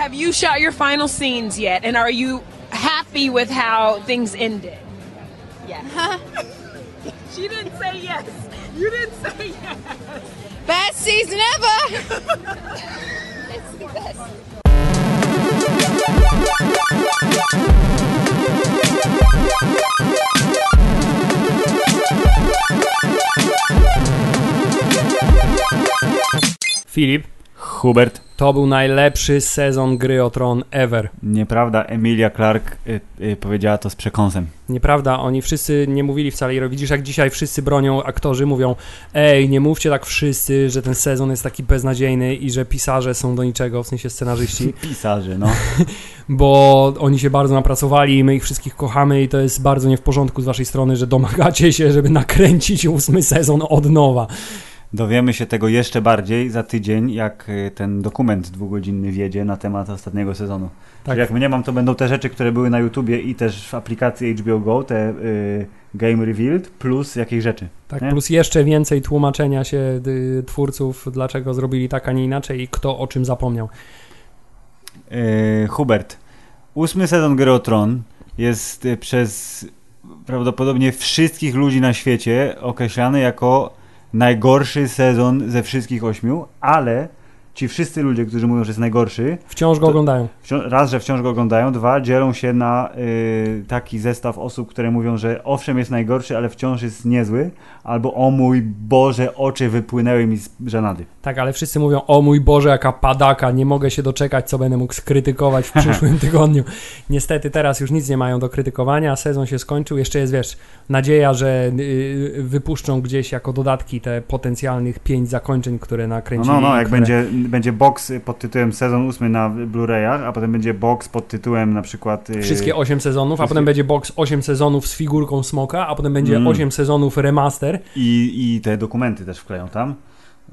have you shot your final scenes yet? And are you happy with how things ended? Yeah. She didn't say yes. You didn't say yes. Best season ever! it's the best. Filip, Hubert. to był najlepszy sezon gry o tron ever. Nieprawda, Emilia Clark y, y, powiedziała to z przekąsem. Nieprawda, oni wszyscy nie mówili wcale. I widzisz, jak dzisiaj wszyscy bronią, aktorzy mówią: Ej, nie mówcie tak wszyscy, że ten sezon jest taki beznadziejny i że pisarze są do niczego, w sensie scenarzyści, Pisarze, no. bo oni się bardzo napracowali i my ich wszystkich kochamy i to jest bardzo nie w porządku z waszej strony, że domagacie się, żeby nakręcić ósmy sezon od nowa. Dowiemy się tego jeszcze bardziej za tydzień, jak y, ten dokument dwugodzinny wjedzie na temat ostatniego sezonu. Tak. Czyli jak mnie mam, to będą te rzeczy, które były na YouTubie i też w aplikacji HBO Go, te y, Game Revealed, plus jakieś rzeczy. Tak, nie? plus jeszcze więcej tłumaczenia się y, twórców, dlaczego zrobili tak, a nie inaczej i kto o czym zapomniał. Y, Hubert, ósmy sezon Gry o Tron jest y, przez prawdopodobnie wszystkich ludzi na świecie określany jako najgorszy sezon ze wszystkich ośmiu, ale ci wszyscy ludzie, którzy mówią, że jest najgorszy, Wciąż go To- oglądają. Raz, że wciąż go oglądają, dwa, dzielą się na y, taki zestaw osób, które mówią, że owszem jest najgorszy, ale wciąż jest niezły, albo o mój Boże, oczy wypłynęły mi z żenady. Tak, ale wszyscy mówią, o mój Boże, jaka padaka, nie mogę się doczekać, co będę mógł skrytykować w przyszłym tygodniu. Niestety teraz już nic nie mają do krytykowania, sezon się skończył, jeszcze jest, wiesz, nadzieja, że y, wypuszczą gdzieś jako dodatki te potencjalnych pięć zakończeń, które No, nakręcili. no, no, jak które... będzie, będzie box pod tytułem sezon ósmy na Blu-rayach, a potem będzie box pod tytułem na przykład... y, Wszystkie 8 sezonów, a potem będzie box 8 sezonów z figurką smoka, a potem będzie Mm. 8 sezonów remaster, I, I te dokumenty też wkleją tam.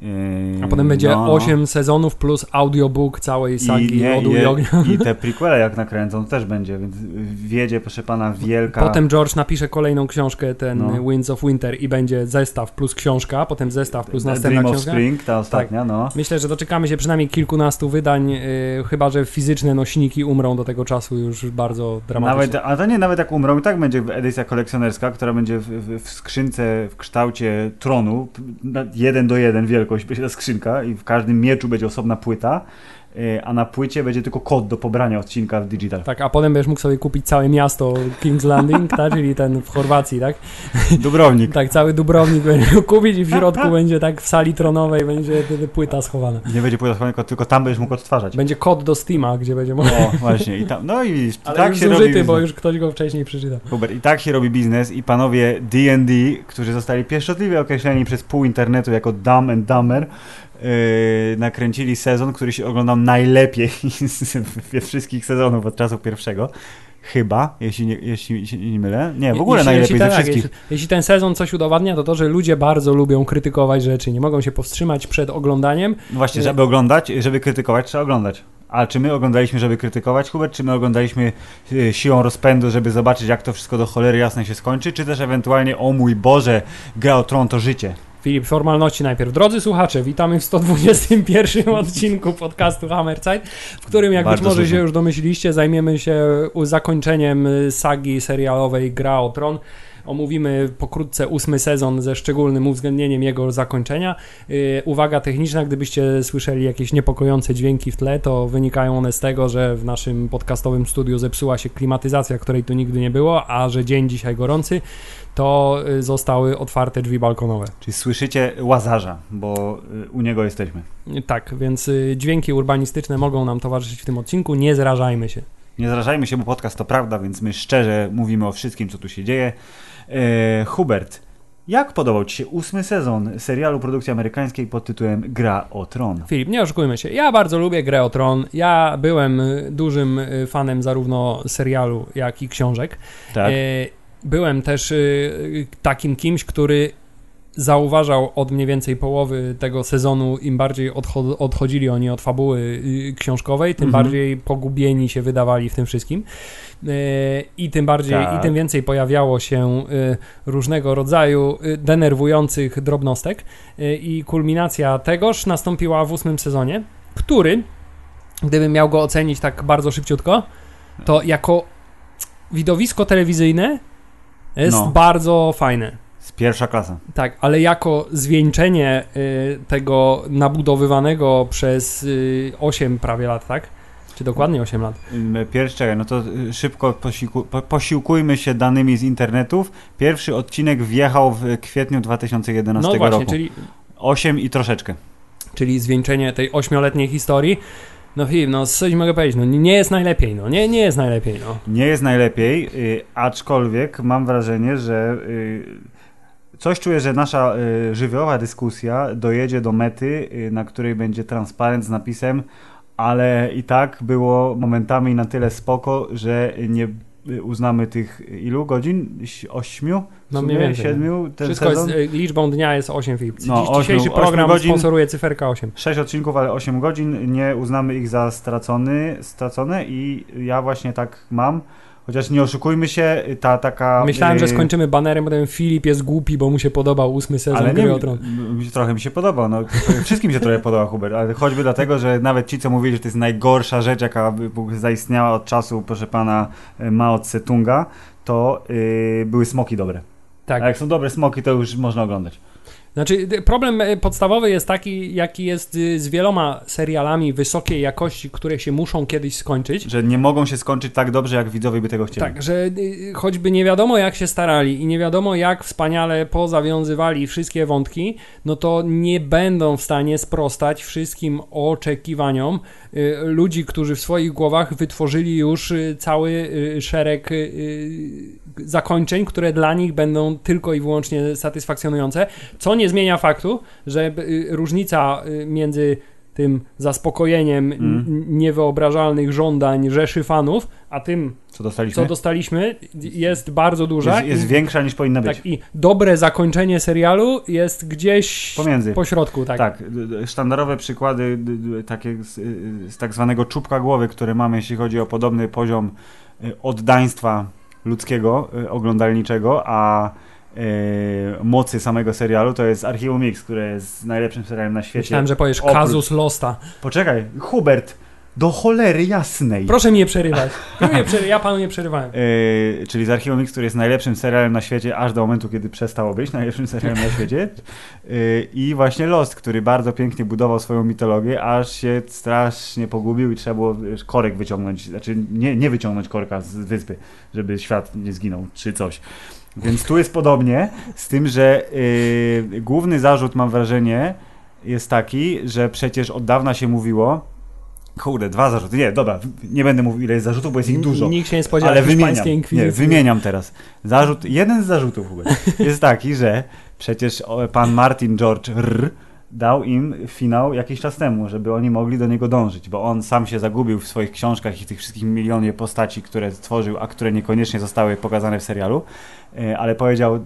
Y, a potem będzie no. 8 sezonów plus audiobook całej sagi I, nie, Lodu i, i Ognia. I te prequele jak nakręcą też będzie, więc wiedzie proszę pana wielka... Potem George napisze kolejną książkę, ten No. Winds of Winter i będzie zestaw plus książka, potem zestaw plus następna Dream of książka. Spring, ta ostatnia, no. Myślę, że doczekamy się przynajmniej kilkunastu wydań, yy, chyba że fizyczne nośniki umrą do tego czasu już bardzo dramatycznie. Nawet, a to nie, nawet jak umrą, i tak będzie edycja kolekcjonerska, która będzie w, w, w skrzynce w kształcie tronu, jeden do jeden wielkość będzie ta skrzynka i w każdym mieczu będzie osobna płyta, a na płycie będzie tylko kod do pobrania odcinka w digital. Tak, a potem będziesz mógł sobie kupić całe miasto King's Landing, tak? czyli ten w Chorwacji, tak? Dubrownik. Tak, cały Dubrownik będzie mógł kupić i w środku będzie tak w sali tronowej będzie płyta schowana. Nie będzie płyta schowana, tylko- tam będziesz mógł odtwarzać. Będzie kod do Steama, gdzie będzie mógł... O, właśnie. I tam, no i Ale tak już się zużyty, robi bo już ktoś go wcześniej przeczytał. Hubert, i tak się robi biznes i panowie D&D, którzy zostali pieszczotliwie określeni przez pół internetu jako Dumb and Dumber, nakręcili sezon, który się oglądał najlepiej ze wszystkich sezonów od czasu pierwszego. Chyba, jeśli, nie, jeśli się nie mylę. Nie, w ogóle jeśli, najlepiej jeśli, ze tak, wszystkich. Jeśli, jeśli ten sezon coś udowadnia, to to, że ludzie bardzo lubią krytykować rzeczy, nie mogą się powstrzymać przed oglądaniem. No Właśnie, Nie. żeby oglądać, żeby krytykować, trzeba oglądać. A czy my oglądaliśmy, żeby krytykować, Hubert, czy my oglądaliśmy y, siłą rozpędu, żeby zobaczyć, jak to wszystko do cholery jasnej się skończy, czy też ewentualnie, o mój Boże, gra o tron to życie. Filip, formalności najpierw. Drodzy słuchacze, witamy w 121 odcinku podcastu Hammerzeit, w którym, jak Bardzo być może się już domyśliliście, zajmiemy się zakończeniem y, sagi serialowej Gra o Tron. Omówimy pokrótce ósmy sezon ze szczególnym uwzględnieniem jego zakończenia. Yy, uwaga techniczna, gdybyście słyszeli jakieś niepokojące dźwięki w tle, to wynikają one z tego, że w naszym podcastowym studiu zepsuła się klimatyzacja, której tu nigdy nie było, a że dzień dzisiaj gorący, to y, zostały otwarte drzwi balkonowe. Czyli słyszycie Łazarza, bo y, u niego jesteśmy. Tak, więc y, dźwięki urbanistyczne mogą nam towarzyszyć w tym odcinku. Nie zrażajmy się. Nie zarażajmy się, bo podcast to prawda, więc my szczerze mówimy o wszystkim, co tu się dzieje. E, Hubert, jak podobał Ci się ósmy sezon serialu produkcji amerykańskiej pod tytułem Gra o Tron? Filip, nie oszukujmy się. Ja bardzo lubię grę o Tron. Ja byłem dużym fanem zarówno serialu, jak i książek. Tak. E, Byłem też y, takim kimś, który zauważał od mniej więcej połowy tego sezonu, im bardziej odcho- odchodzili oni od fabuły y, książkowej, tym Mhm. bardziej pogubieni się wydawali w tym wszystkim. E, I tym bardziej, Tak. i tym więcej pojawiało się y, różnego rodzaju y, denerwujących drobnostek. Y, I kulminacja tegoż nastąpiła w ósmym sezonie, który gdybym miał go ocenić tak bardzo szybciutko, to jako widowisko telewizyjne jest No. bardzo fajne. Z pierwsza klasa. Tak, ale jako zwieńczenie y, tego nabudowywanego przez y, 8 prawie lat, tak? Czy dokładnie 8 lat? Y, Pierwszy, czekaj, no to y, szybko posiłku, po, posiłkujmy się danymi z internetów. Pierwszy odcinek wjechał w kwietniu 2011 No właśnie, roku. czyli, 8 i troszeczkę. czyli zwieńczenie tej ośmioletniej historii. No Filip, no coś mogę powiedzieć, no nie jest najlepiej, no nie, nie jest najlepiej, no. Nie jest najlepiej, y, aczkolwiek mam wrażenie, że y, coś czuję, że nasza y, żywiołowa dyskusja dojedzie do mety, y, na której będzie transparent z napisem, ale i tak było momentami na tyle spoko, że nie uznamy tych ilu godzin? Ośmiu? No mniej więcej. Siedmiu? Ten Wszystko sezon? jest, y, liczbą dnia jest 8 Filip. No, dzisiejszy ośmiu program godzin. sponsoruje cyferka 8. Sześć odcinków, ale 8 godzin. Nie uznamy ich za stracony, stracone i ja właśnie tak mam. Chociaż nie oszukujmy się, ta taka... Myślałem, że y, skończymy banerem, bo ten Filip jest głupi, bo mu się podobał ósmy sezon Ale nie, o Tron. m- m- trochę mi się podoba. No, wszystkim się trochę podoba Hubert, ale choćby dlatego, że nawet ci, co mówili, że to jest najgorsza rzecz, jaka zaistniała od czasu, proszę pana, e, Mao Tse-tunga, to yy, były smoki dobre. Tak. A jak są dobre smoki, to już można oglądać. Znaczy, problem y, podstawowy jest taki, jaki jest y, z wieloma serialami wysokiej jakości, które się muszą kiedyś skończyć. Że nie mogą się skończyć tak dobrze, jak widzowie by tego chcieli. Tak, że y, choćby nie wiadomo jak się starali i nie wiadomo jak wspaniale pozawiązywali wszystkie wątki, no to nie będą w stanie sprostać wszystkim oczekiwaniom y, ludzi, którzy w swoich głowach wytworzyli już cały szereg zakończeń, które dla nich będą tylko i wyłącznie satysfakcjonujące, co nie zmienia faktu, że y, różnica y, między tym zaspokojeniem Mm. niewyobrażalnych żądań rzeszy fanów, a tym, Co dostaliśmy? co dostaliśmy, jest bardzo duża. jest, jest I- większa niż powinna być. tak, I dobre zakończenie serialu jest gdzieś Pomiędzy. po środku, tak. Tak, sztandarowe przykłady takie z, y, z tak zwanego czubka głowy, które mamy, jeśli chodzi o podobny poziom oddaństwa ludzkiego, oglądalniczego, a mocy samego serialu, to jest Archiwum Mix, które jest najlepszym serialem na świecie. Myślałem, że powiesz Oprócz- Kazus Losta. Poczekaj, Hubert, do cholery jasnej. Proszę mi nie przerywać. Mnie przery- ja panu nie przerywałem. Yy, czyli z Archiwum Mix, który jest najlepszym serialem na świecie, aż do momentu, kiedy przestało być najlepszym serialem na świecie. Yy, I właśnie Lost, który bardzo pięknie budował swoją mitologię, aż się strasznie pogubił i trzeba było wiesz, korek wyciągnąć, znaczy nie, nie wyciągnąć korka z wyspy, żeby świat nie zginął, czy coś. Więc tu jest podobnie, z tym, że yy, główny zarzut, mam wrażenie, jest taki, że przecież od dawna się mówiło, kurde, dwa zarzuty, nie, dobra, nie będę mówił ile jest zarzutów, bo jest ich dużo. Nikt się nie spodziewał Ale wymieniam. Nie, wymieniam teraz. Zarzut, jeden z zarzutów jest taki, że przecież pan Martin George R. dał im finał jakiś czas temu, żeby oni mogli do niego dążyć, bo on sam się zagubił w swoich książkach i tych wszystkich milionie postaci, które stworzył, a które niekoniecznie zostały pokazane w serialu, ale powiedział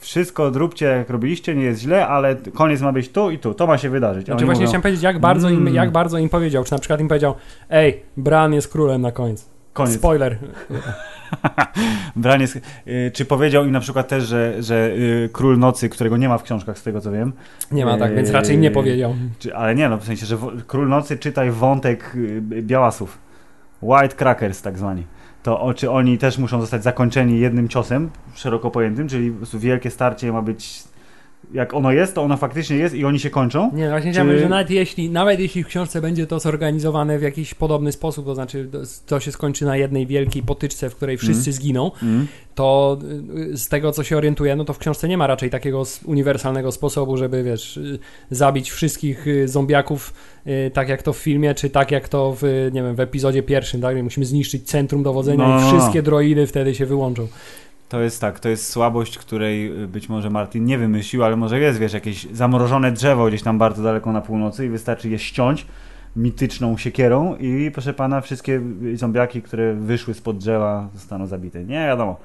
wszystko zróbcie jak robiliście, nie jest źle, ale koniec ma być tu i tu, to ma się wydarzyć. Znaczy oni właśnie mówią, chciałem powiedzieć, jak bardzo, im, Mm. jak bardzo im powiedział. Czy na przykład im powiedział, ej, Bran jest królem na końcu. koniec. Spoiler. Branie, sk- y, czy powiedział im na przykład też, że, że y, Król Nocy, którego nie ma w książkach z tego co wiem, Nie ma tak, więc raczej nie powiedział. czy, ale nie no, w sensie, że Król Nocy czytaj wątek y, białasów, White Crackers tak zwani. To czy oni też muszą zostać zakończeni jednym ciosem, szeroko pojętym, czyli wielkie starcie ma być, jak ono jest, to ono faktycznie jest i oni się kończą. Nie, właśnie Czy- że nawet jeśli, nawet jeśli w książce będzie to zorganizowane w jakiś podobny sposób, to znaczy to- się skończy na jednej wielkiej potyczce, w której wszyscy zginą, Mm. to y, z tego co się orientuję, no to w książce nie ma raczej takiego uniwersalnego sposobu, żeby wiesz, y, zabić wszystkich y, zombiaków tak jak to w filmie, czy tak jak to w, nie wiem, w epizodzie pierwszym, tak? Musimy zniszczyć centrum dowodzenia No, no, i no. wszystkie droidy wtedy się wyłączą. To jest tak, to jest słabość, której y, być może Martin nie wymyślił, ale może jest, wiesz, jakieś zamrożone drzewo gdzieś tam bardzo daleko na północy i wystarczy je ściąć mityczną siekierą i proszę pana, wszystkie zombiaki, które wyszły spod drzewa zostaną zabite. Nie wiadomo.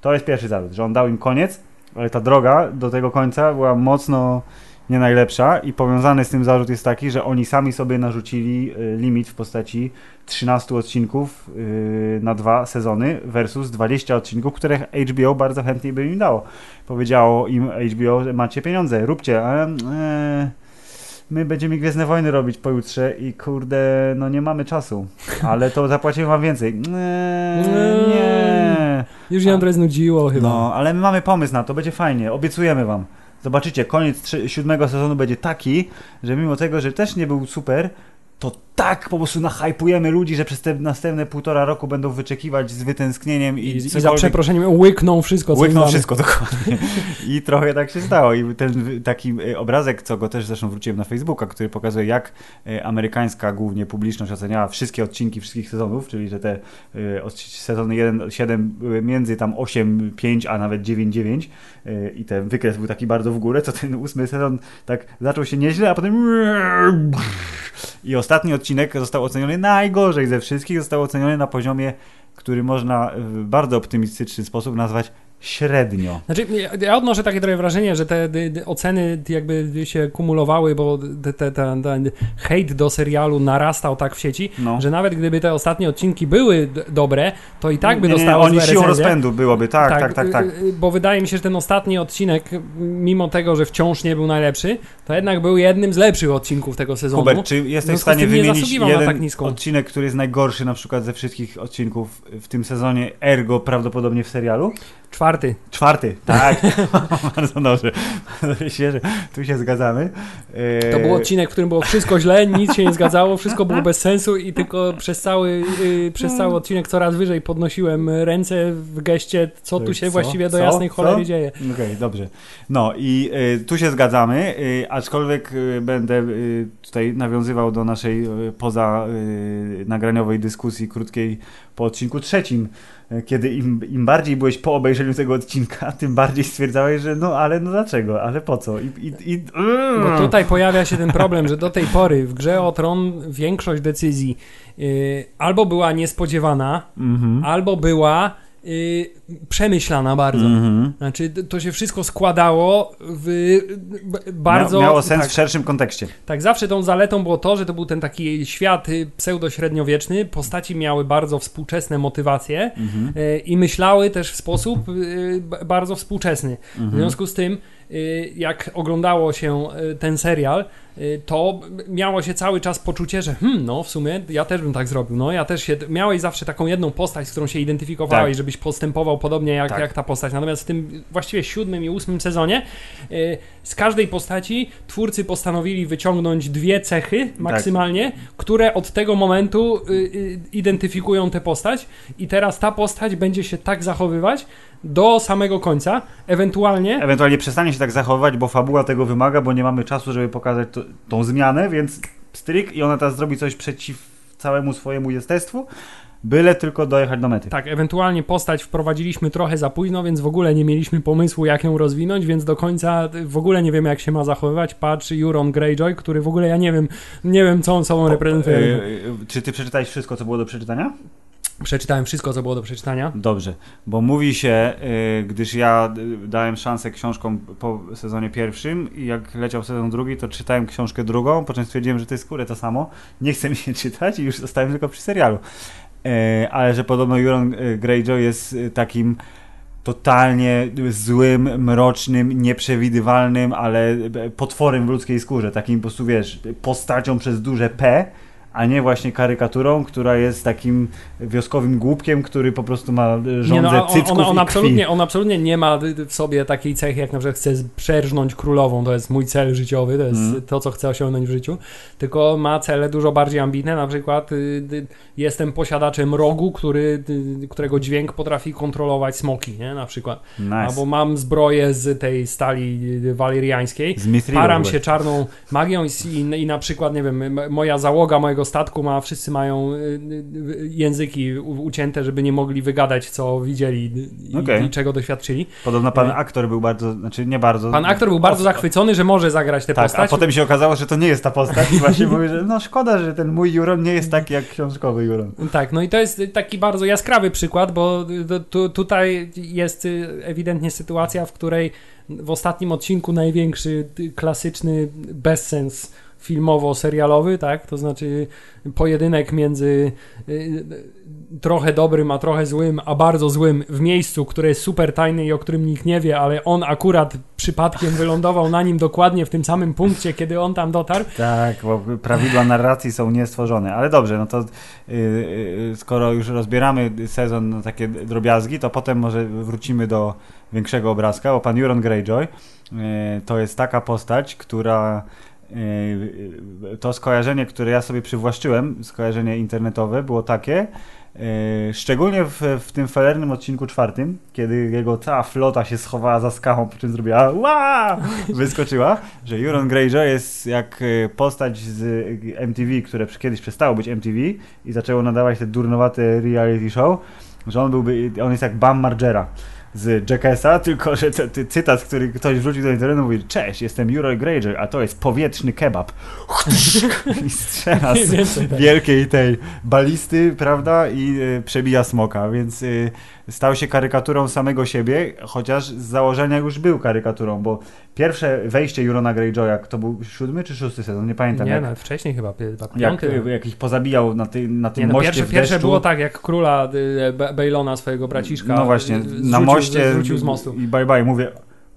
To jest pierwszy zarzut, że on dał im koniec, ale ta droga do tego końca była mocno nie najlepsza i powiązany z tym zarzut jest taki, że oni sami sobie narzucili y, limit w postaci 13 odcinków y, na dwa sezony versus 20 odcinków, które HBO bardzo chętnie by im dało. Powiedziało im HBO, że macie pieniądze, róbcie, ale my będziemy Gwiezdne Wojny robić pojutrze i kurde, no nie mamy czasu, ale to zapłacimy wam więcej. Nie, nie. Już ją trochę znudziło chyba. No, ale my mamy pomysł na to, będzie fajnie, obiecujemy wam. Zobaczycie, koniec siódmego sezonu będzie taki, że mimo tego, że też nie był super, to tak po prostu nahypujemy ludzi, że przez te następne półtora roku będą wyczekiwać z wytęsknieniem i, I, I za przeproszeniem łykną wszystko, co znamy. wszystko dokładnie. I trochę tak się stało. I ten taki e, obrazek, co go też zresztą wróciłem na Facebooka, który pokazuje, jak e, amerykańska głównie publiczność oceniała wszystkie odcinki wszystkich sezonów, czyli że te e, sezony 1, 7 były między tam 8, 5, a nawet 9, 9 e, i ten wykres był taki bardzo w górę, to ten ósmy sezon tak zaczął się nieźle, a potem i ostatni odcinek został oceniony najgorzej ze wszystkich, został oceniony na poziomie, który można w bardzo optymistyczny sposób nazwać średnio. Znaczy, ja- odnoszę takie trochę wrażenie, że te oceny jakby się kumulowały, bo te, te, ten, ten hejt do serialu narastał tak w sieci, No. że nawet gdyby te ostatnie odcinki były dobre, to i tak by nie, nie, dostało Oni złe siłą rozpędu byłoby, tak, tak, tak, tak. y, y, Bo wydaje mi się, że ten ostatni odcinek, mimo tego, że wciąż nie był najlepszy, to jednak był jednym z lepszych odcinków tego sezonu. Hubert, czy jesteś w z stanie nie wymienić jeden tak odcinek, który jest najgorszy na przykład ze wszystkich odcinków w tym sezonie, ergo prawdopodobnie w serialu? Czwarty. Czwarty, tak. Bardzo dobrze. Świeże. Tu się zgadzamy. To E, był odcinek, w którym było wszystko źle, nic się nie zgadzało, wszystko było bez sensu i tylko przez cały, y, przez cały odcinek coraz wyżej podnosiłem ręce w geście, co tu się Co? właściwie do Co? jasnej Co? cholery dzieje. Okej, dobrze. No i y, tu się zgadzamy, y, aczkolwiek y, będę tutaj nawiązywał do naszej poza nagraniowej dyskusji krótkiej po odcinku trzecim, kiedy im, im bardziej byłeś po obejrzeniu tego odcinka, tym bardziej stwierdzałeś, że no ale no dlaczego, ale po co? I, i, i, Bo tutaj pojawia się ten problem, że do tej pory w grze o tron większość decyzji y, albo była niespodziewana, Mhm. albo była y, przemyślana bardzo. Mhm. Znaczy, t- to się wszystko składało w bardzo. Mia, miało sens tak, w szerszym kontekście. tak, zawsze tą zaletą było to, że to był ten taki świat y, pseudo-średniowieczny. Postaci miały bardzo współczesne motywacje Mhm. y, i myślały też w sposób bardzo współczesny. W Mhm. związku z tym, jak oglądało się y, ten serial, y, to miało się cały czas poczucie, że hmm, no w sumie ja też bym tak zrobił. No ja też się. Miałeś zawsze taką jedną postać, z którą się identyfikowałeś, Tak. żebyś postępował podobnie jak, Tak. jak ta postać. Natomiast w tym właściwie siódmym i ósmym sezonie y, z każdej postaci twórcy postanowili wyciągnąć dwie cechy maksymalnie, które od tego momentu y, y, identyfikują tę postać. I teraz ta postać będzie się tak zachowywać do samego końca, ewentualnie Ewentualnie przestanie się tak zachowywać, bo fabuła tego wymaga, bo nie mamy czasu, żeby pokazać to, tą zmianę, więc stryk i ona teraz zrobi coś przeciw całemu swojemu jestestwu, byle tylko dojechać do mety. Tak, ewentualnie postać wprowadziliśmy trochę za późno, więc w ogóle nie mieliśmy pomysłu, jak ją rozwinąć, więc do końca w ogóle nie wiemy, jak się ma zachowywać. Patrz Euron Greyjoy, który w ogóle ja nie wiem, nie wiem, co on sobą reprezentuje. E, e, czy ty przeczytałeś wszystko, co było do przeczytania? Przeczytałem wszystko, co było do przeczytania. Dobrze, bo mówi się, e, gdyż ja dałem szansę książkom po sezonie pierwszym i jak leciał sezon drugi, to czytałem książkę drugą, po czym stwierdziłem, że to jest skórę to samo, nie chcę mi się czytać i już zostałem tylko przy serialu. E, ale że podobno Euron e, Greyjoy jest e, takim totalnie złym, mrocznym, nieprzewidywalnym, ale potworem w ludzkiej skórze, takim po prostu, wiesz, postacią przez duże P, a nie właśnie karykaturą, która jest takim wioskowym głupkiem, który po prostu ma e, żądzę Nie, no, on, cycków on, absolutnie, on absolutnie nie ma w sobie takiej cechy, jak na przykład chce przerżnąć królową, to jest mój cel życiowy, to jest Mhm. to, co chcę osiągnąć w życiu, tylko ma cele dużo bardziej ambitne, na przykład y, y, jestem posiadaczem rogu, który, y, którego dźwięk potrafi kontrolować smoki, nie, na przykład. Nice. Albo mam zbroję z tej stali waleriańskiej, param się czarną magią i, i, i na przykład, nie wiem, moja załoga mojego statku ma, wszyscy mają y, y, języki u- ucięte, żeby nie mogli wygadać, co widzieli i, Okej. i czego doświadczyli. Podobno pan aktor był bardzo, znaczy nie bardzo. Pan aktor był bardzo zachwycony, że może zagrać tę Tak, postać. a potem się okazało, że to nie jest ta postać i właśnie mówi, że no szkoda, że ten mój Juron nie jest taki jak książkowy Juron. Tak, no i to jest taki bardzo jaskrawy przykład, bo y, tu, tutaj jest y, ewidentnie sytuacja, w której w ostatnim odcinku największy y, klasyczny bezsens filmowo-serialowy, tak? To znaczy pojedynek między y, trochę dobrym, a trochę złym, a bardzo złym w miejscu, które jest super tajne i o którym nikt nie wie, ale on akurat przypadkiem wylądował na nim dokładnie w tym samym punkcie, kiedy on tam dotarł. Tak, bo prawidła narracji są niestworzone. Ale dobrze, no to yy, yy, skoro już rozbieramy sezon na takie drobiazgi, to potem może wrócimy do większego obrazka, bo pan Euron Greyjoy to jest taka postać, która to skojarzenie, które ja sobie przywłaszczyłem, skojarzenie internetowe, było takie, Yy, szczególnie w, w tym felernym odcinku czwartym, kiedy jego cała flota się schowała za skałą, po czym zrobiła ła! Wyskoczyła, że Euron Greyjoy jest jak y, postać z MTV, które kiedyś przestało być MTV i zaczęło nadawać te durnowate reality show, że on byłby, on jest jak Bam Margera z Jackessa, tylko że to, to cytat, który ktoś wrzucił do internetu, mówi Cześć, jestem Euro Greyjoy, a to jest powietrzny kebab. I strzela z wielkiej tej balisty, prawda, i y, przebija smoka, więc y, stał się karykaturą samego siebie, chociaż z założenia już był karykaturą, bo pierwsze wejście Eurona Greyjoya, to był siódmy czy szósty sezon, nie pamiętam, Nie, jak, nawet wcześniej chyba, chyba jak, piąty. y, jak ich pozabijał na, ty, na tym Nie, no moście pierwsze, pierwsze było tak, jak króla y, Be- Bejlona, swojego braciszka. No właśnie, y, na moście Zrzucił z mostu. i bye bye, mówię,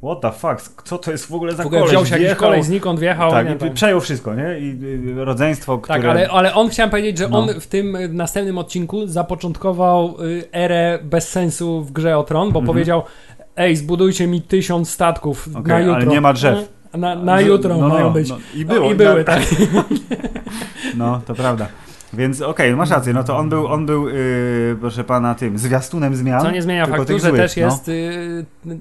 what the fuck, co to jest w ogóle za W ogóle koleś? wziął się jakiś kolej znikąd, wjechał. Tak, nie, i tak. przejął wszystko, nie? I y, rodzeństwo, które... Tak, ale, ale on chciałem powiedzieć, że No. on w tym następnym odcinku zapoczątkował y, erę bez sensu w grze o tron, bo Mhm. powiedział: Ej, zbudujcie mi tysiąc statków na Okej, jutro. ale nie ma drzew. Na, na jutro No, no, mają no, być. no. I było. I były, na- tak. No, to prawda. Więc okej, masz rację, no to on był, on był yy, proszę pana, tym zwiastunem zmian. Co nie zmienia faktu, że też no. jest. Y, y,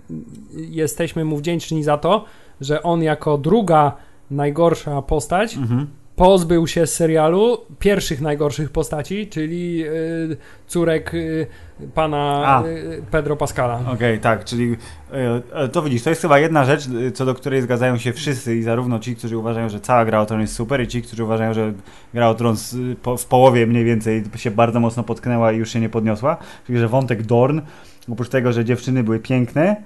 jesteśmy mu wdzięczni za to, że on jako druga najgorsza postać Mhm. Pozbył się z serialu pierwszych najgorszych postaci, czyli y, córek y, pana y, Pedro Pascala. Okej, tak, czyli to widzisz, to jest chyba jedna rzecz, co do której zgadzają się wszyscy i zarówno ci, którzy uważają, że cała gra o tron jest super i ci, którzy uważają, że gra o tron z, po, w połowie mniej więcej się bardzo mocno potknęła i już się nie podniosła, czyli że wątek Dorn, oprócz tego, że dziewczyny były piękne,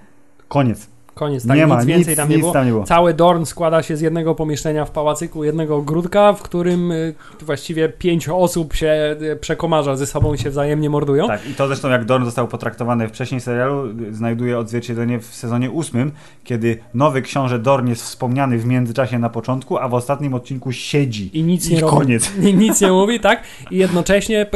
koniec. Koniec, tak, nie nic ma, więcej nic, tam nie nic było. tam nie było. Cały Dorn składa się z jednego pomieszczenia w pałacyku, jednego ogródka, w którym y, właściwie pięć osób się y, przekomarza ze sobą i się wzajemnie mordują. Tak, i to zresztą jak Dorn został potraktowany wcześniej w serialu, y, znajduje odzwierciedlenie w sezonie ósmym, kiedy nowy książę Dorn jest wspomniany w międzyczasie na początku, a w ostatnim odcinku siedzi. I nic I nie koniec. Nic nie mówi, tak? I jednocześnie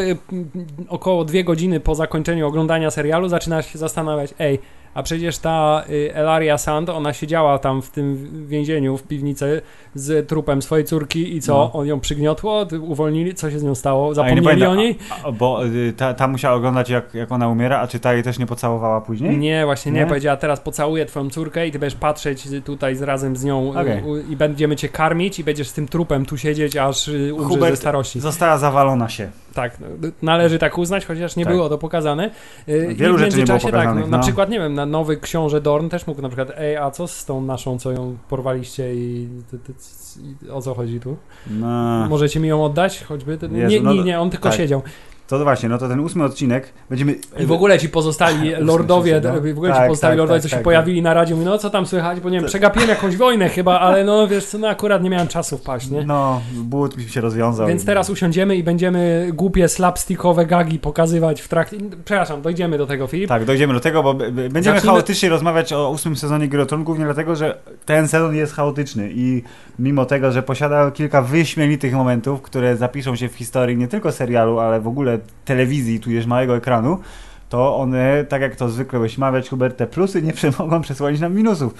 około dwie godziny po zakończeniu oglądania serialu zaczyna się zastanawiać, ej, a przecież ta y, Elaria Sand, ona siedziała tam w tym więzieniu, w piwnicy z trupem swojej córki i co? No. On ją przygniotło, uwolnili, co się z nią stało? Zapomnieli pamiętam, o niej? A, a, bo y, ta, ta musiała oglądać jak, jak ona umiera, a czy ta jej też nie pocałowała później? Nie, właśnie nie. Nie? Powiedziała, teraz pocałuję twoją córkę i ty będziesz patrzeć tutaj z, razem z nią y, Okej. u, i będziemy cię karmić i będziesz z tym trupem tu siedzieć, aż umrzesz Hubert ze starości. Została zawalona się. Tak, no, należy tak uznać, chociaż nie Tak. było to pokazane. Y, Wielu I w nie było międzyczasie, tak, pokazanych, no, na no. przykład, nie wiem, na nowy książę Dorn też mógł na przykład, ej, a co z tą naszą, co ją porwaliście i, ty, ty, i o co chodzi tu? No, Możecie mi ją oddać? Choćby? Jezu, nie, no, nie, nie, on tylko tak. siedział. To właśnie, no to ten ósmy odcinek będziemy... I w ogóle ci pozostali lordowie, w ogóle ci Tak, pozostali tak, lordowie, tak, co się tak, pojawili na radiu, mówią, no co tam słychać, bo nie wiem, przegapiłem jakąś wojnę chyba, ale no wiesz co, no akurat nie miałem czasu wpaść, nie? No, but mi się rozwiązał. Więc teraz usiądziemy i będziemy głupie slapstickowe gagi pokazywać w trakcie. Przepraszam, dojdziemy do tego, Filip. Tak, dojdziemy do tego, bo będziemy Zacznijmy- chaotycznie rozmawiać o ósmym sezonie Gry Tron, głównie dlatego, że ten sezon jest chaotyczny i mimo tego, że posiada kilka wyśmienitych momentów, które zapiszą się w historii nie tylko serialu, ale w ogóle telewizji, tudzież małego ekranu, to one, tak jak to zwykle wyśmawiać, Hubert, te plusy nie mogą przesłonić nam minusów.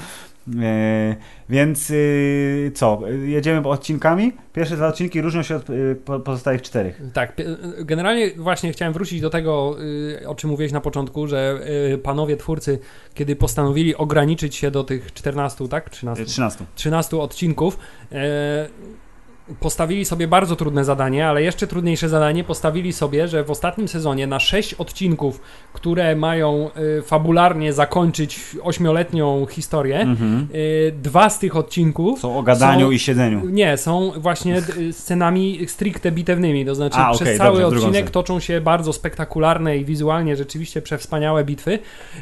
E, więc y, co, jedziemy odcinkami? Pierwsze dwa odcinki różnią się od y, po- pozostałych czterech. Tak, pi- generalnie właśnie chciałem wrócić do tego, y, o czym mówiłeś na początku, że y, panowie twórcy, kiedy postanowili ograniczyć się do tych 14, tak? 13, Y, 13. 13 odcinków, e, postawili sobie bardzo trudne zadanie, ale jeszcze trudniejsze zadanie postawili sobie, że w ostatnim sezonie na 6 odcinków, które mają y, fabularnie zakończyć ośmioletnią historię, Mhm. y, dwa z tych odcinków Są o gadaniu Są- i siedzeniu. nie, są właśnie d- scenami stricte bitewnymi, to znaczy A, przez okej, cały dobrze, odcinek toczą się bardzo spektakularne i wizualnie rzeczywiście przewspaniałe bitwy,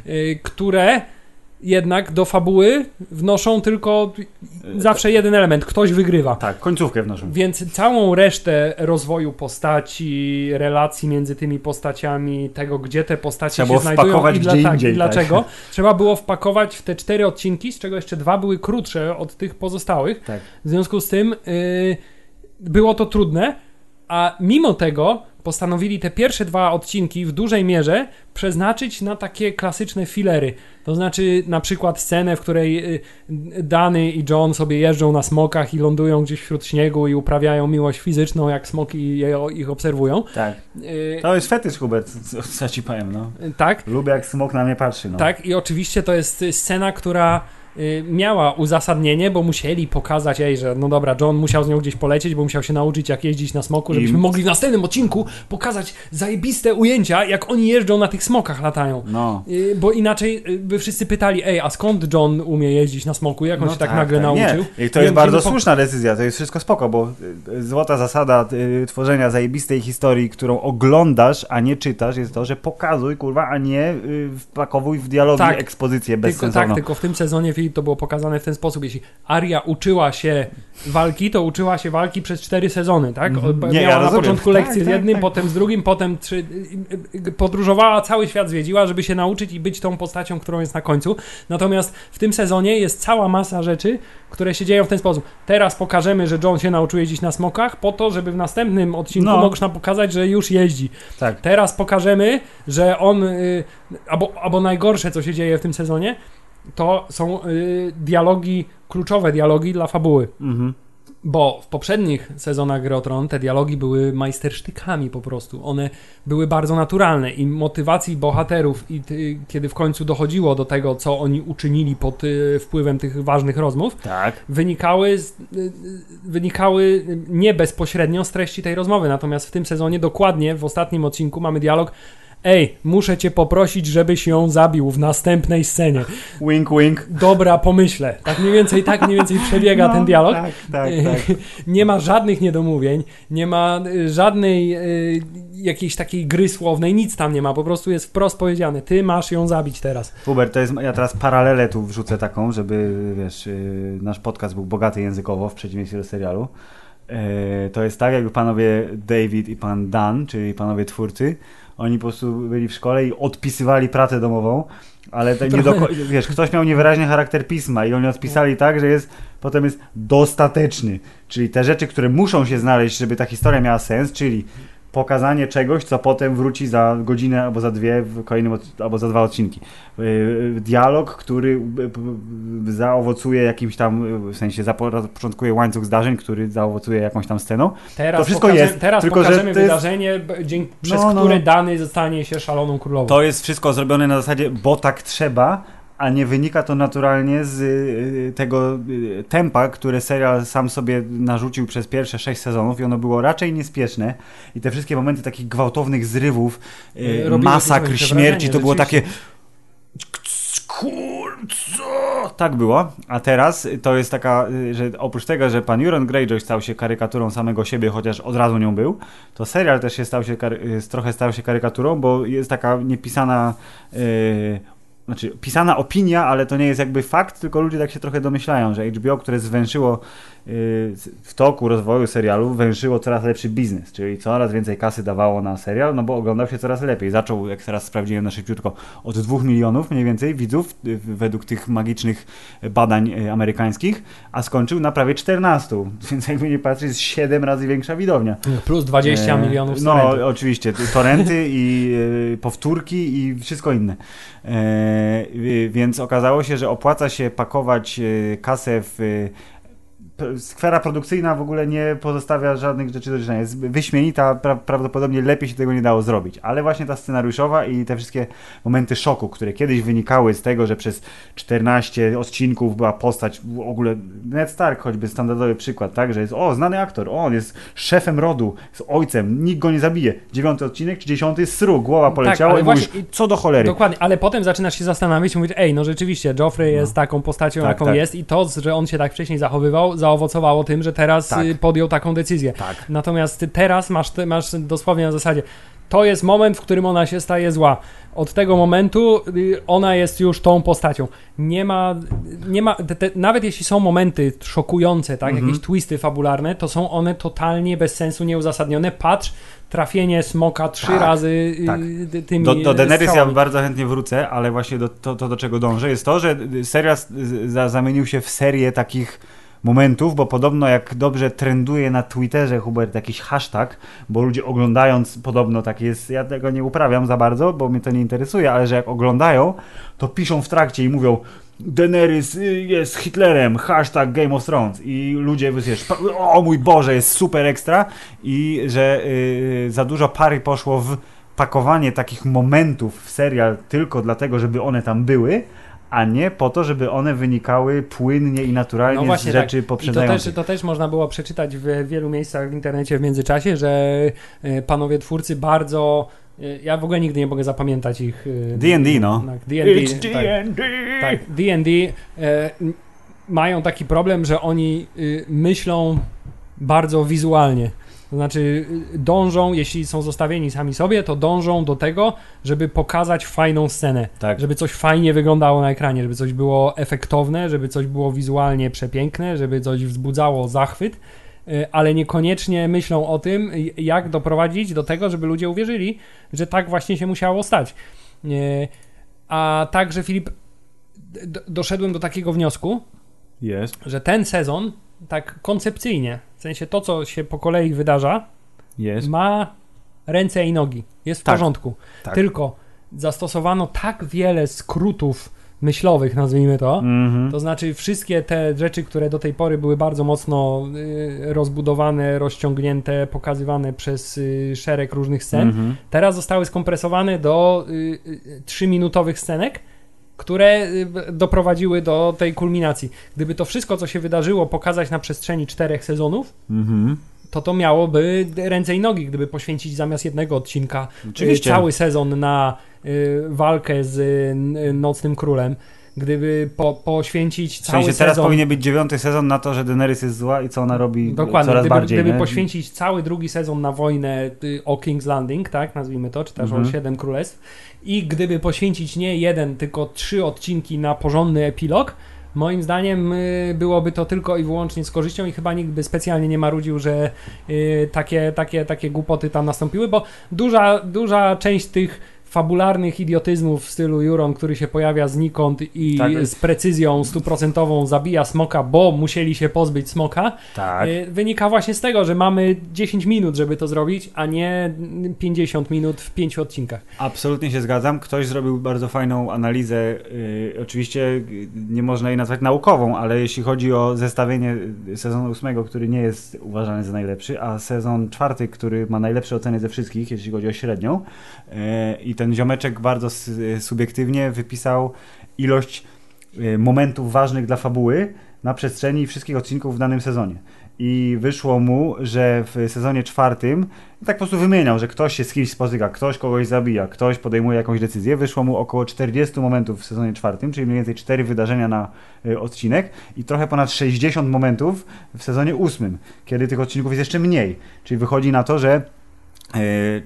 y, które jednak do fabuły wnoszą tylko zawsze jeden element, ktoś wygrywa. Tak, końcówkę wnoszą. Więc całą resztę rozwoju postaci, relacji między tymi postaciami, tego gdzie te postacie Trzeba się było znajdują wpakować i, gdzie tak, indziej, i tak. dlaczego, trzeba było wpakować w te cztery odcinki, z czego jeszcze dwa były krótsze od tych pozostałych. Tak. W związku z tym yy, było to trudne, a mimo tego postanowili te pierwsze dwa odcinki w dużej mierze przeznaczyć na takie klasyczne filery. To znaczy na przykład scenę, w której y, Dany i John sobie jeżdżą na smokach i lądują gdzieś wśród śniegu i uprawiają miłość fizyczną, jak smoki je, ich obserwują. Tak. Y, To jest fetysz, Hubert, co, co ci powiem, no. tak, Lubię jak smok na mnie patrzy, no. tak i oczywiście to jest scena, która miała uzasadnienie, bo musieli pokazać, ej, że no dobra, John musiał z nią gdzieś polecieć, bo musiał się nauczyć jak jeździć na smoku, żebyśmy I- mogli w następnym odcinku pokazać zajebiste ujęcia, jak oni jeżdżą na tych smokach, latają. No. Y, Bo inaczej y, by wszyscy pytali, ej, a skąd John umie jeździć na smoku? Jak on No się tak, nagle nauczył? Nie. I to jest bardzo po- słuszna decyzja, to jest wszystko spoko, bo y, złota zasada y, tworzenia zajebistej historii, którą oglądasz, a nie czytasz, jest to, że pokazuj, kurwa, a nie y, wpakowuj w dialogi Tak. ekspozycję Tylko, bezsensowną. tak, tylko w tym sezonie Filip, to było pokazane w ten sposób. Jeśli Aria uczyła się walki, to uczyła się walki przez cztery sezony, tak? O- Nie, Miała ja na rozumiem. początku Tak, lekcję z tak, jednym, tak. potem z drugim, potem trzy, y, y, podróżowała, cały świat zwiedziła, żeby się nauczyć i być tą postacią, którą jest na końcu. Natomiast w tym sezonie jest cała masa rzeczy, które się dzieją w ten sposób. Teraz pokażemy, że John się nauczył jeździć na smokach, po to, żeby w następnym odcinku No. można pokazać, że już jeździ. Tak. Teraz pokażemy, że on. Y, albo, albo najgorsze, co się dzieje w tym sezonie, to są y, dialogi, kluczowe dialogi dla fabuły. Mhm. Bo w poprzednich sezonach Gry Tron te dialogi były majstersztykami po prostu. One były bardzo naturalne i motywacji bohaterów, i ty, kiedy w końcu dochodziło do tego, co oni uczynili pod y, wpływem tych ważnych rozmów, Tak. wynikały, z, y, y, wynikały nie bezpośrednio z treści tej rozmowy. Natomiast w tym sezonie dokładnie w ostatnim odcinku mamy dialog. Ej, muszę cię poprosić, żebyś ją zabił w następnej scenie. Wink, wink. Dobra, pomyślę. Tak mniej więcej, tak mniej więcej przebiega No, ten dialog. Tak, tak, tak. Nie ma żadnych niedomówień, nie ma y, żadnej y, jakiejś takiej gry słownej, nic tam nie ma. Po prostu jest wprost powiedziane, ty masz ją zabić teraz. Hubert, to jest, ja teraz paralelę tu wrzucę taką, żeby, wiesz, yy, nasz podcast był bogaty językowo w przeciwieństwie do serialu. To jest tak, jakby panowie David i pan Dan, czyli panowie twórcy, oni po prostu byli w szkole i odpisywali pracę domową, ale to nie do, wiesz, ktoś miał niewyraźny charakter pisma i oni odpisali tak, że jest, potem jest dostateczny. Czyli te rzeczy, które muszą się znaleźć, żeby ta historia miała sens, czyli pokazanie czegoś, co potem wróci za godzinę albo za dwie w kolejnym albo za dwa odcinki. Yy, Dialog, który yy, zaowocuje jakimś tam, w sensie zapoczątkuje łańcuch zdarzeń, który zaowocuje jakąś tam sceną. Teraz To wszystko pokaże- jest, Teraz tylko że pokażemy jest- wydarzenie, b- dzięki, przez No, no, które no. dany zostanie się szaloną królową. To jest wszystko zrobione na zasadzie, bo tak trzeba, a nie wynika to naturalnie z y, tego y, tempa, które serial sam sobie narzucił przez pierwsze sześć sezonów i ono było raczej niespieszne i te wszystkie momenty takich gwałtownych zrywów, y, Robiły masakr, śmierci, to było takie co? Tak było, a teraz to jest taka, y, że oprócz tego, że pan Euron Greyjoy stał się karykaturą samego siebie, chociaż od razu nią był, to serial też się stał się, y, trochę stał się karykaturą, bo jest taka niepisana y, znaczy pisana opinia, ale to nie jest jakby fakt, tylko ludzie tak się trochę domyślają, że HBO, które zwęszyło w toku rozwoju serialu, węszyło coraz lepszy biznes, czyli coraz więcej kasy dawało na serial, no bo oglądał się coraz lepiej. Zaczął, jak teraz sprawdziłem na szybciutko, od 2 milionów mniej więcej widzów, y, według tych magicznych badań y, amerykańskich, a skończył na prawie 14, więc jakby nie patrzeć, jest 7 razy większa widownia. Plus 20 E, milionów No, torrentów. oczywiście. Torenty i powtórki i wszystko inne. E, y, więc okazało się, że opłaca się pakować kasę w. Sfera produkcyjna w ogóle nie pozostawia żadnych rzeczy do życzenia. Jest wyśmienita, pra, prawdopodobnie lepiej się tego nie dało zrobić. Ale właśnie ta scenariuszowa i te wszystkie momenty szoku, które kiedyś wynikały z tego, że przez 14 odcinków była postać, w ogóle Ned Stark choćby standardowy przykład, tak, że jest o, znany aktor, o, on jest szefem rodu, jest ojcem, nikt go nie zabije. Dziewiąty odcinek czy dziesiąty, sru, głowa poleciała ale i mówisz, właśnie- co do cholery. Dokładnie, ale potem zaczynasz się zastanawiać i mówić, ej, no rzeczywiście, Joffrey jest taką postacią, Tak, jaką tak. jest i to, że on się tak wcześniej zachowywał, zaowocowało tym, że teraz Tak. y, podjął taką decyzję. Tak. Natomiast ty teraz masz, masz dosłownie na zasadzie to jest moment, w którym ona się staje zła. Od tego momentu y, ona jest już tą postacią. Nie ma, nie ma te, te, nawet jeśli są momenty szokujące, tak, Mhm. jakieś twisty fabularne, to są one totalnie bez sensu, nieuzasadnione. Patrz, trafienie smoka trzy Tak, razy y, tak. tymi Do, do Daenerys ja bardzo chętnie wrócę, ale właśnie do, to, to, do czego dążę, jest to, że serial zamienił się w serię takich momentów, bo podobno jak dobrze trenduje na Twitterze Hubert jakiś hashtag, bo ludzie oglądając, podobno tak jest, ja tego nie uprawiam za bardzo, bo mnie to nie interesuje, ale że jak oglądają, to piszą w trakcie i mówią Daenerys y, jest Hitlerem, hashtag Game of Thrones. I ludzie wiesz, o mój Boże, jest super ekstra. I że y, za dużo pary poszło w pakowanie takich momentów w serial tylko dlatego, żeby one tam były, a nie po to, żeby one wynikały płynnie i naturalnie No właśnie z rzeczy tak. I to poprzedzających. też, to też można było przeczytać w wielu miejscach w internecie w międzyczasie, że e, panowie twórcy bardzo. e, Ja w ogóle nigdy nie mogę zapamiętać ich. e, D&D, no. Tak, D&D. It's tak. D&D. Tak, D&D e, mają taki problem, że oni y, myślą bardzo wizualnie. To znaczy dążą, jeśli są zostawieni sami sobie, to dążą do tego, żeby pokazać fajną scenę. Tak. Żeby coś fajnie wyglądało na ekranie, żeby coś było efektowne, żeby coś było wizualnie przepiękne, żeby coś wzbudzało zachwyt, y, ale niekoniecznie myślą o tym, y, jak doprowadzić do tego, żeby ludzie uwierzyli, że tak właśnie się musiało stać. Y, A także Filip, doszedłem do takiego wniosku, Jest. że ten sezon, tak koncepcyjnie, w sensie to, co się po kolei wydarza, Jest. ma ręce i nogi. Jest w Tak. porządku. Tak. Tylko zastosowano tak wiele skrótów myślowych, nazwijmy to. Mhm. To znaczy, wszystkie te rzeczy, które do tej pory były bardzo mocno y, rozbudowane, rozciągnięte, pokazywane przez y, szereg różnych scen, Mhm. teraz zostały skompresowane do y, y, trzyminutowych scenek, które y, doprowadziły do tej kulminacji. Gdyby to wszystko, co się wydarzyło, pokazać na przestrzeni czterech sezonów, Mhm. to to miałoby ręce i nogi, gdyby poświęcić zamiast jednego odcinka Oczywiście. cały sezon na y, walkę z y, Nocnym Królem. Gdyby po, poświęcić W cały sensie teraz sezon... powinien być dziewiąty sezon na to, że Daenerys jest zła i co ona robi Dokładnie, coraz gdyby, bardziej. gdyby nie? poświęcić cały drugi sezon na wojnę y, o King's Landing, tak, nazwijmy to, czy też Mhm. o Siedem Królestw i gdyby poświęcić nie jeden, tylko trzy odcinki na porządny epilog, moim zdaniem y, byłoby to tylko i wyłącznie z korzyścią i chyba nikt by specjalnie nie marudził, że y, takie, takie, takie głupoty tam nastąpiły, bo duża, duża część tych fabularnych idiotyzmów w stylu Juron, który się pojawia znikąd i Tak. z precyzją stuprocentową zabija smoka, bo musieli się pozbyć smoka, Tak. Y, Wynika właśnie z tego, że mamy 10 minut, żeby to zrobić, a nie 50 minut w pięciu odcinkach. Absolutnie się zgadzam. Ktoś zrobił bardzo fajną analizę. y, oczywiście y, nie można jej nazwać naukową, ale jeśli chodzi o zestawienie sezonu ósmego, który nie jest uważany za najlepszy, a sezon czwarty, który ma najlepsze oceny ze wszystkich, jeśli chodzi o średnią. I ten ziomeczek bardzo y, subiektywnie wypisał ilość y, momentów ważnych dla fabuły na przestrzeni wszystkich odcinków w danym sezonie. I wyszło mu, że w sezonie czwartym tak po prostu wymieniał, że ktoś się z kimś spotyka, ktoś kogoś zabija, ktoś podejmuje jakąś decyzję. Wyszło mu około 40 momentów w sezonie czwartym, czyli mniej więcej 4 wydarzenia na y, odcinek i trochę ponad 60 momentów w sezonie ósmym, kiedy tych odcinków jest jeszcze mniej. Czyli wychodzi na to, że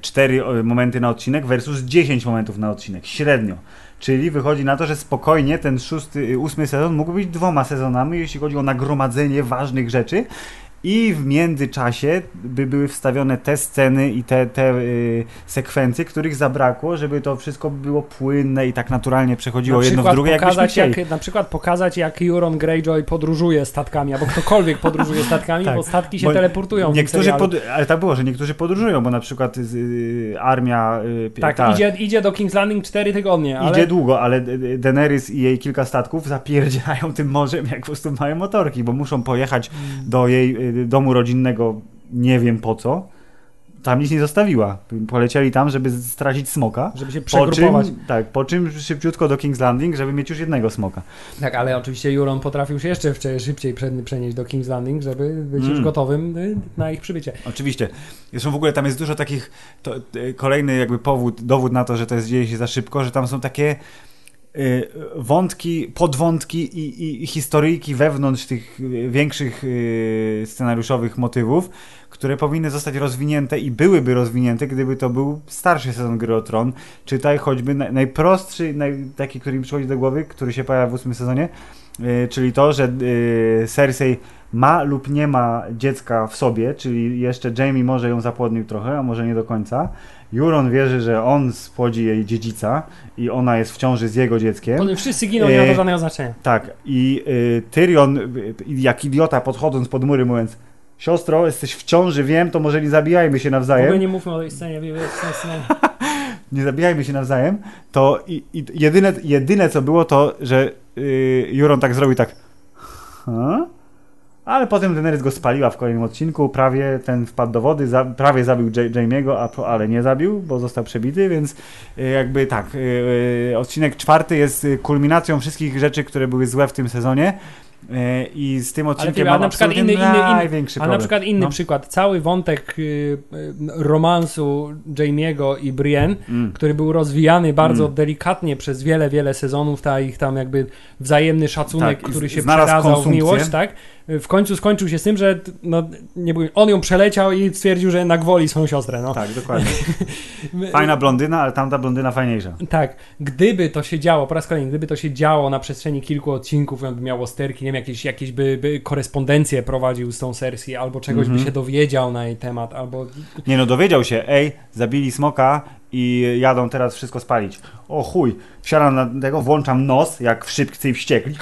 4 momenty na odcinek versus 10 momentów na odcinek, średnio. Czyli wychodzi na to, że spokojnie ten szósty, y, ósmy sezon mógł być dwoma sezonami, jeśli chodzi o nagromadzenie ważnych rzeczy. I w międzyczasie by były wstawione te sceny i te, te y, sekwencje, których zabrakło, żeby to wszystko było płynne i tak naturalnie przechodziło na jedno w drugie, pokazać, jak, na przykład pokazać, jak Euron Greyjoy podróżuje statkami, albo ktokolwiek podróżuje statkami, Tak, bo statki się bo teleportują. Niektórzy pod, ale tak było, że niektórzy podróżują, bo na przykład y, armia y, pi- Tak, ta- Idzie, idzie do King's Landing 4 tygodnie, ale Idzie długo, ale Daenerys i jej kilka statków zapierdzielają tym morzem, jak po prostu mają motorki, bo muszą pojechać Mm. do jej y, domu rodzinnego, nie wiem po co. Tam nic nie zostawiła. Polecieli tam, żeby stracić smoka. żeby się Po przegrupować. czym, tak, po czym szybciutko do King's Landing, żeby mieć już jednego smoka. Tak, ale oczywiście Euron potrafił się jeszcze szybciej prze- przenieść do King's Landing, żeby być już Mm. gotowym y, na ich przybycie. Oczywiście. Zresztą w ogóle tam jest dużo takich, to, y, kolejny jakby powód, dowód na to, że to jest, dzieje się za szybko, że tam są takie y, wątki, podwątki i, i, historyjki wewnątrz tych y, większych y, scenariuszowych motywów, które powinny zostać rozwinięte i byłyby rozwinięte, gdyby to był starszy sezon Gry o Tron. Czytaj choćby naj, najprostszy, naj, taki, który mi przychodzi do głowy, który się pojawia w ósmym sezonie, y, czyli to, że y, Cersei ma lub nie ma dziecka w sobie, czyli jeszcze Jamie może ją zapłodnił trochę, a może nie do końca. Juron wierzy, że on spłodzi jej dziedzica i ona jest w ciąży z jego dzieckiem. Potem wszyscy giną, nie ma to E, żadnego znaczenia. Tak, i y, Tyrion, y, jak idiota, podchodząc pod mury, mówiąc: Siostro, jesteś w ciąży, wiem, to może nie zabijajmy się W ogóle nawzajem. nie mówmy o tej scenie. Nie zabijajmy się nawzajem. To i, i jedyne, jedyne, co było, to że y, Juron tak zrobił, tak. Ha? Ale potem Daenerys go spaliła w kolejnym odcinku, prawie ten wpadł do wody, za, prawie zabił Ja- Jaime'ego, a po- ale nie zabił, bo został przebity, więc y, jakby tak, y, y, odcinek czwarty jest kulminacją wszystkich rzeczy, które były złe w tym sezonie i z tym odcinkiem Filip, a mam na przykład inny- inny- inny- największy A problem. na przykład inny No. przykład, cały wątek romansu Jamie'ego i Brienne, Mm. który był rozwijany bardzo Mm. delikatnie przez wiele, wiele sezonów, ta ich tam jakby wzajemny szacunek, Tak, który się znalazł przeradzał w miłość, tak? W końcu skończył się z tym, że no, nie, on ją przeleciał i stwierdził, że jednak woli swoją siostrę. No. Tak, dokładnie. Fajna blondyna, ale tamta blondyna fajniejsza. Tak, gdyby to się działo, po raz kolejny, gdyby to się działo na przestrzeni kilku odcinków, on by miał sterki, nie wiem, jakieś, jakieś by, by korespondencję prowadził z tą Cersei, albo czegoś Mhm. by się dowiedział na jej temat, albo Nie no, dowiedział się, ej, zabili smoka i jadą teraz wszystko spalić. O chuj, wsiadam na tego, włączam nos, jak w szybcy i wściekli.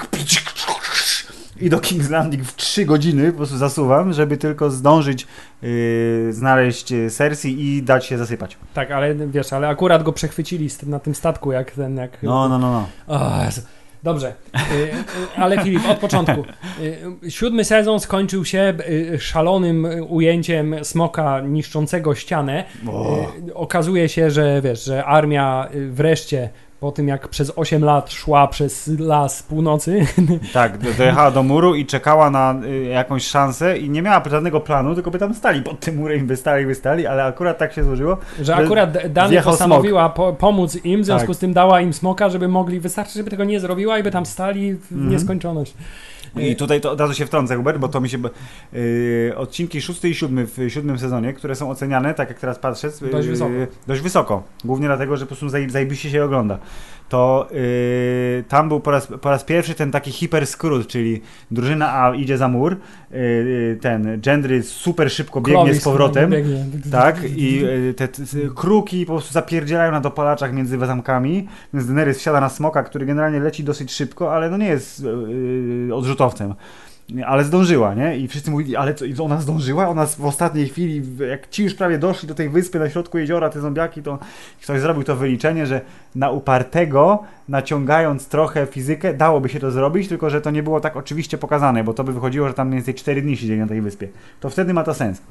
I do King's Landing w 3 godziny po prostu zasuwam, żeby tylko zdążyć yy, znaleźć yy, Cersei i dać się zasypać. tak, ale wiesz, ale akurat go przechwycili na tym statku, jak ten, jak... No, no, no, no. Dobrze, Y, y, ale Filip, od początku. Y, Siódmy sezon skończył się y, szalonym y, ujęciem smoka niszczącego ścianę. O. Y, Okazuje się, że wiesz, że armia y, wreszcie po tym jak przez 8 lat szła przez las północy, Tak, do- dojechała do muru i czekała na y, jakąś szansę i nie miała żadnego planu, tylko by tam stali pod tym murem, by stali, by stali, ale akurat tak się złożyło. że Że akurat zjechał postanowiła po, pomóc im, w związku Tak. z tym dała im smoka, żeby mogli, wystarczy, żeby tego nie zrobiła i by tam stali w Mhm. nieskończoność. I tutaj to od razu się wtrącę, Hubert, bo to mi się. Yy, odcinki szósty i siódmy w siódmym sezonie, które są oceniane, tak jak teraz patrzę, Dość wysoko. dość wysoko. Głównie dlatego, że po prostu zajeb- zajebiście się ogląda. To yy, tam był po raz, po raz pierwszy ten taki hiperskrót, czyli drużyna A idzie za mur, yy, yy, ten Gendry super szybko biegnie z powrotem. biegnie. Tak, i y, te, te kruki po prostu zapierdzielają na dopalaczach między zamkami, więc Daenerys wsiada na smoka, który generalnie leci dosyć szybko, ale no nie jest yy, odrzutowcem. Ale zdążyła, nie? I wszyscy mówili, ale co, ona zdążyła? Ona w ostatniej chwili, jak ci już prawie doszli do tej wyspy na środku jeziora, te zombiaki, to ktoś zrobił to wyliczenie, że na upartego, naciągając trochę fizykę, dałoby się to zrobić, tylko że to nie było tak oczywiście pokazane, bo to by wychodziło, że tam mniej więcej 4 dni siedzieli na tej wyspie. To wtedy ma to sens.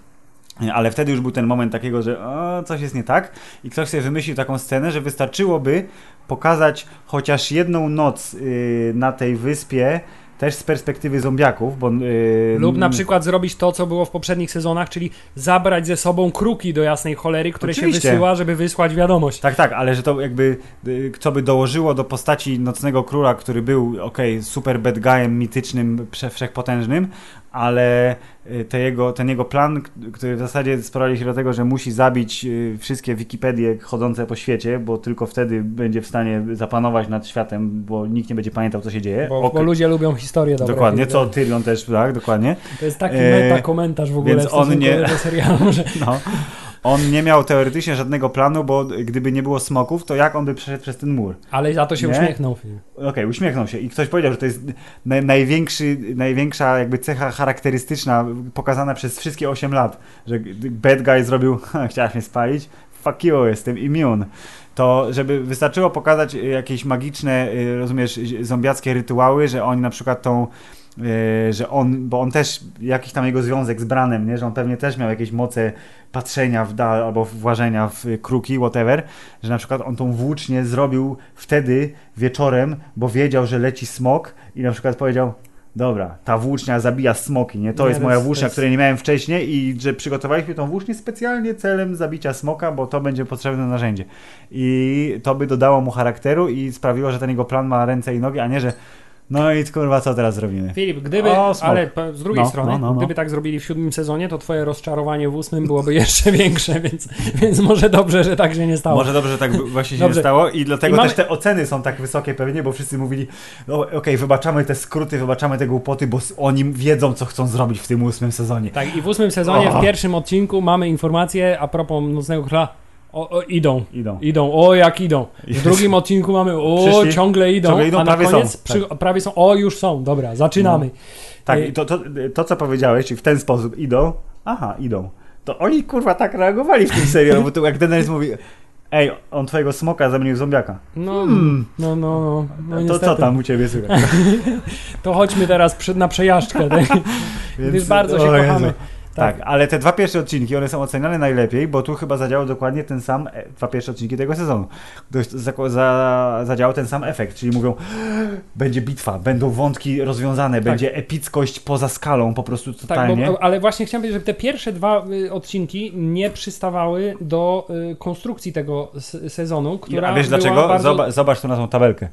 Ale wtedy już był ten moment takiego, że o, coś jest nie tak i ktoś sobie wymyślił taką scenę, że wystarczyłoby pokazać chociaż jedną noc yy, na tej wyspie też z perspektywy zombiaków, bo... Yy, Lub na przykład zrobić to, co było w poprzednich sezonach, czyli zabrać ze sobą kruki do jasnej cholery, które Oczywiście. się wysyła, żeby wysłać wiadomość. Tak, tak, ale że to jakby, y, co by dołożyło do postaci Nocnego Króla, który był, okej, super bad guyem, mitycznym, wszechpotężnym, ale y, te jego, ten jego plan, który w zasadzie sprowadzi się do tego, że musi zabić y, wszystkie Wikipedie chodzące po świecie, bo tylko wtedy będzie w stanie zapanować nad światem, bo nikt nie będzie pamiętał, co się dzieje. Bo, bo ludzie lubią historię dobre. Dokładnie, co Tyrion też, tak, dokładnie. To jest taki E, meta komentarz w ogóle więc w on nie- do serialu, że No. On nie miał teoretycznie żadnego planu, bo gdyby nie było smoków, to jak on by przeszedł przez ten mur? ale za to się Nie? uśmiechnął film. Okej, uśmiechnął się i ktoś powiedział, że to jest naj, największy, największa jakby cecha charakterystyczna pokazana przez wszystkie 8 lat, że bad guy zrobił, "Ha, chciałeś mnie spalić, fuck you, jestem immune. To, żeby wystarczyło pokazać jakieś magiczne, y, rozumiesz, zombiackie rytuały, że oni na przykład tą że on, bo on też, jakiś tam jego związek z Branem, nie? że on pewnie też miał jakieś moce patrzenia w dal albo włażenia w kruki, whatever, że na przykład on tą włócznię zrobił wtedy wieczorem, bo wiedział, że leci smok i na przykład powiedział dobra, ta włócznia zabija smoki, nie? To Nie, jest moja włócznia, jest- której nie miałem wcześniej i że przygotowaliśmy tą włócznię specjalnie celem zabicia smoka, bo to będzie potrzebne narzędzie. I to by dodało mu charakteru i sprawiło, że ten jego plan ma ręce i nogi, a nie, że no i kurwa, co teraz zrobimy? Filip, gdyby, O, ale z drugiej No, strony, no, no, no. gdyby tak zrobili w siódmym sezonie, to twoje rozczarowanie w ósmym byłoby jeszcze większe, więc, więc może dobrze, że tak się nie stało. Może dobrze, że tak właśnie się nie stało i dlatego I mamy- też te oceny są tak wysokie pewnie, bo wszyscy mówili, no, okej, wybaczamy te skróty, wybaczamy te głupoty, bo oni wiedzą, co chcą zrobić w tym ósmym sezonie. Tak, i w ósmym sezonie, w pierwszym odcinku mamy informację a propos Nocnego Króla, o, o, idą, Idą. idą, o jak idą. W drugim odcinku mamy, o Przyszli, ciągle idą, ciągle idą, a na prawie koniec są, tak. przy, prawie są, o już są, dobra, zaczynamy. Tak, Y- i to, to, to, co powiedziałeś, czyli w ten sposób idą, aha, idą. To oni kurwa tak reagowali w tym serialu, bo to jak Daenerys mówi, ej, on twojego smoka zamienił w zombiaka. No, Hmm. no, no, no, no to niestety. co tam u ciebie słychać? To chodźmy teraz przy, na przejażdżkę, tak? gdyż bardzo się o Jezu. Kochamy. Tak, ale te dwa pierwsze odcinki, one są oceniane najlepiej, bo tu chyba zadziałał dokładnie ten sam, e, dwa pierwsze odcinki tego sezonu. Dość za, za, zadziałał ten sam efekt, czyli mówią, będzie bitwa, będą wątki rozwiązane, będzie epickość poza skalą, po prostu Tak, totalnie. bo, ale właśnie chciałem powiedzieć, że te pierwsze dwa y, odcinki nie przystawały do y, konstrukcji tego sezonu, która A wiesz dlaczego? Bardzo... Zobacz, zobacz tu na tą tabelkę.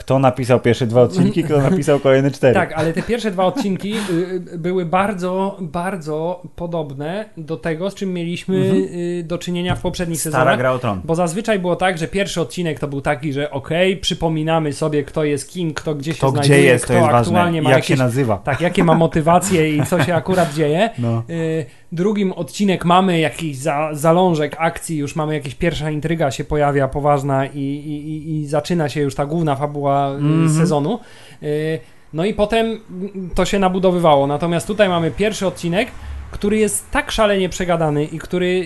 Kto napisał pierwsze dwa odcinki, kto napisał kolejne cztery. Tak, ale te pierwsze dwa odcinki y, y, były bardzo, bardzo podobne do tego, z czym mieliśmy y, do czynienia w poprzednich Mhm. Stara sezonach. gra o tron. Bo zazwyczaj było tak, że pierwszy odcinek to był taki, że okej, przypominamy sobie, kto jest kim, kto gdzie się To znajduje, gdzie jest, kto to jest ważne. aktualnie Jak ma jakieś, się nazywa. tak, jakie ma motywacje i co się akurat dzieje. No. Drugim odcinek mamy jakiś za, zalążek akcji, już mamy jakieś pierwsza intryga się pojawia poważna i, i- i zaczyna się już ta główna fabuła y, Mhm. sezonu. Y, no i potem mm, to się nabudowywało. Natomiast tutaj mamy pierwszy odcinek, który jest tak szalenie przegadany i który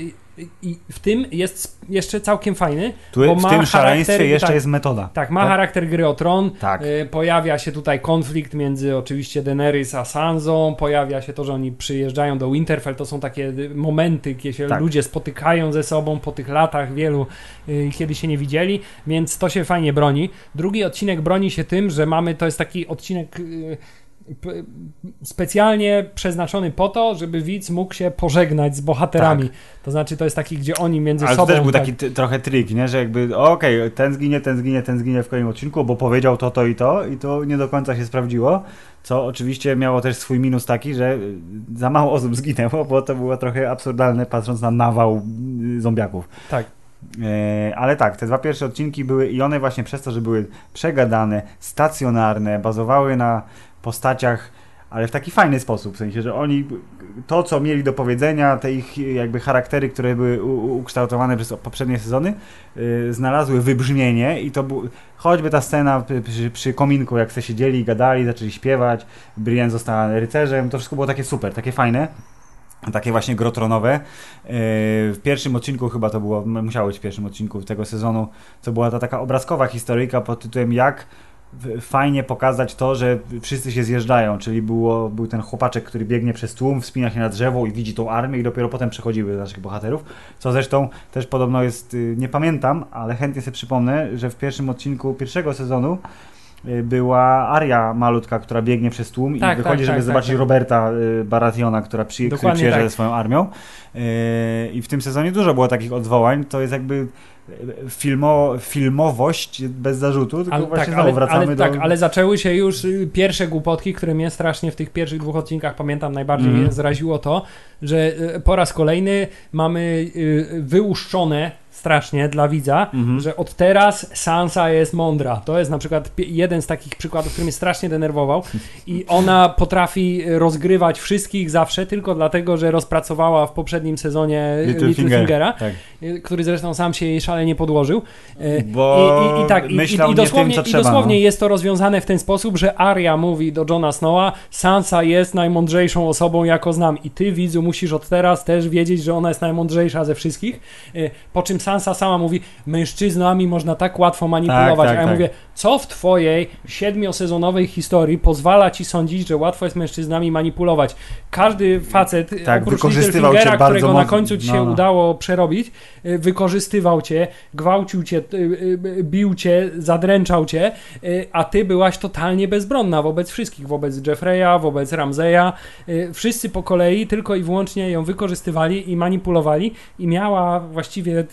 i w tym jest jeszcze całkiem fajny. Tu, bo w ma tym szaleństwie charakter- jeszcze tak, jest metoda. Tak, ma charakter gry o tron. Tak. Y, pojawia się tutaj konflikt między oczywiście Daenerys a Sansą. Pojawia się to, że oni przyjeżdżają do Winterfell. To są takie y, momenty, kiedy się Tak. ludzie spotykają ze sobą po tych latach wielu, y, kiedy się nie widzieli, więc to się fajnie broni. Drugi odcinek broni się tym, że mamy, to jest taki odcinek y, specjalnie przeznaczony po to, żeby widz mógł się pożegnać z bohaterami. To znaczy, to jest taki, gdzie oni między Tak. Ale sobą... też był tak- taki trochę trik, nie? Że jakby, okej, ten zginie, ten zginie, ten zginie w kolejnym odcinku, bo powiedział to, to i to i to nie do końca się sprawdziło, co oczywiście miało też swój minus taki, że y, za mało osób zginęło, bo to było trochę absurdalne patrząc na nawał y, zombiaków. tak. E, ale tak, te dwa pierwsze odcinki były i one właśnie przez to, że były przegadane, stacjonarne, bazowały na postaciach, ale w taki fajny sposób, w sensie, że oni to, co mieli do powiedzenia, te ich jakby charaktery, które były ukształtowane przez poprzednie sezony, y, znalazły wybrzmienie i to był, choćby ta scena przy, przy, kominku, jak se siedzieli, gadali, zaczęli śpiewać, Brienne została rycerzem, to wszystko było takie super, takie fajne. Takie właśnie grotronowe. Yy, W pierwszym odcinku chyba to było, musiało być w pierwszym odcinku tego sezonu, to była ta taka obrazkowa historyjka pod tytułem jak fajnie pokazać to, że wszyscy się zjeżdżają, czyli było, był ten chłopaczek, który biegnie przez tłum, wspina się na drzewo i widzi tą armię i dopiero potem przechodziły do naszych bohaterów, co zresztą też podobno jest, y, nie pamiętam, ale chętnie sobie przypomnę, że w pierwszym odcinku pierwszego sezonu była Aria malutka, która biegnie przez tłum Tak, i wychodzi, tak, żeby tak, zobaczyć tak, tak. Roberta y, Barationa, która przy, przyjeżdża tak. ze swoją armią. Yy, I w tym sezonie dużo było takich odwołań. To jest jakby filmo, filmowość bez zarzutu, tylko Ale, właśnie tak, znowu ale, wracamy ale, do... tak, ale zaczęły się już y, pierwsze głupotki, które mnie strasznie w tych pierwszych dwóch odcinkach, pamiętam, najbardziej Mhm. zraziło to, że y, po raz kolejny mamy y, wyłuszczone strasznie dla widza, Mhm. że od teraz Sansa jest mądra. To jest na przykład jeden z takich przykładów, który mnie strasznie denerwował i ona potrafi rozgrywać wszystkich zawsze tylko dlatego, że rozpracowała w poprzednim sezonie Littlefingera, Tak. y, który zresztą sam się jej szalenie podłożył. Y, Bo i, i, i tak, i, i, i nie dosłownie, tym, co i trzeba, dosłownie no. jest to rozwiązane w ten sposób, że Arya mówi do Johna Snowa, Sansa jest najmądrzejszą osobą, jaką znam i ty, widzu, musisz od teraz też wiedzieć, że ona jest najmądrzejsza ze wszystkich, Y, po czym Sansa sama mówi, mężczyznami można tak łatwo manipulować, tak, a ja tak. mówię, co w twojej siedmiosezonowej historii pozwala ci sądzić, że łatwo jest mężczyznami manipulować? Każdy facet, Tak, oprócz Littlefingera, którego na mocno. końcu ci się No, no. udało przerobić, y, wykorzystywał cię, gwałcił cię, y, y, bił cię, zadręczał cię, a ty byłaś totalnie bezbronna wobec wszystkich, wobec Jeffreya, wobec Ramseya, y, wszyscy po kolei tylko i wyłącznie ją wykorzystywali i manipulowali i miała właściwie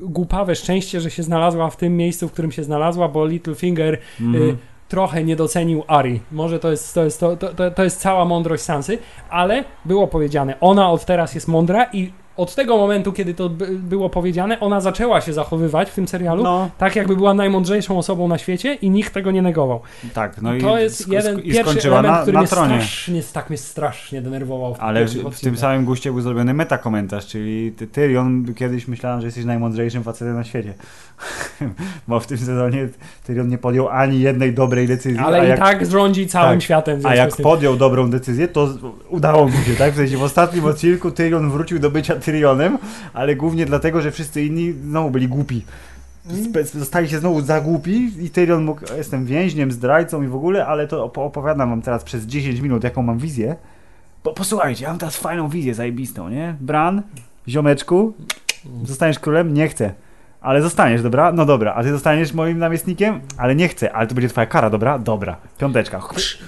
głupawe szczęście, że się znalazła w tym miejscu, w którym się znalazła, bo Littlefinger Mhm. y, trochę nie docenił Ari. Może to jest, to, jest, to, to, to jest cała mądrość Sansy, ale było powiedziane, ona od teraz jest mądra i od tego momentu, kiedy to by- było powiedziane, ona zaczęła się zachowywać w tym serialu No, tak, jakby była najmądrzejszą osobą na świecie i nikt tego nie negował. tak. No to i jest sk- jeden i pierwszy element, na, który na mnie tronie. strasznie, tak mnie strasznie denerwował. W Ale w, w tym samym guście był zrobiony metakomentarz, czyli ty, Tyrion, kiedyś myślałem, że jesteś najmądrzejszym facetem na świecie. Bo w tym sezonie Tyrion nie podjął ani jednej dobrej decyzji. Ale i jak, tak rządzi całym tak. światem. w A związku jak z tym. podjął dobrą decyzję, to udało mu się, tak? W sensie w ostatnim odcinku Tyrion wrócił do bycia Tyrionem, ale głównie dlatego, że wszyscy inni znowu byli głupi. Spe- Zostali się znowu za głupi i Tyrion mógł, jestem więźniem, zdrajcą i w ogóle, ale to op- opowiadam wam teraz przez 10 minut, jaką mam wizję. Bo posłuchajcie, ja mam teraz fajną wizję zajebistą, nie? Bran, ziomeczku, zostaniesz królem? Nie chcę. Ale zostaniesz, dobra? No dobra. A ty zostaniesz moim namiestnikiem? Ale nie chcę. Ale to będzie twoja kara, dobra? Dobra. Piąteczka.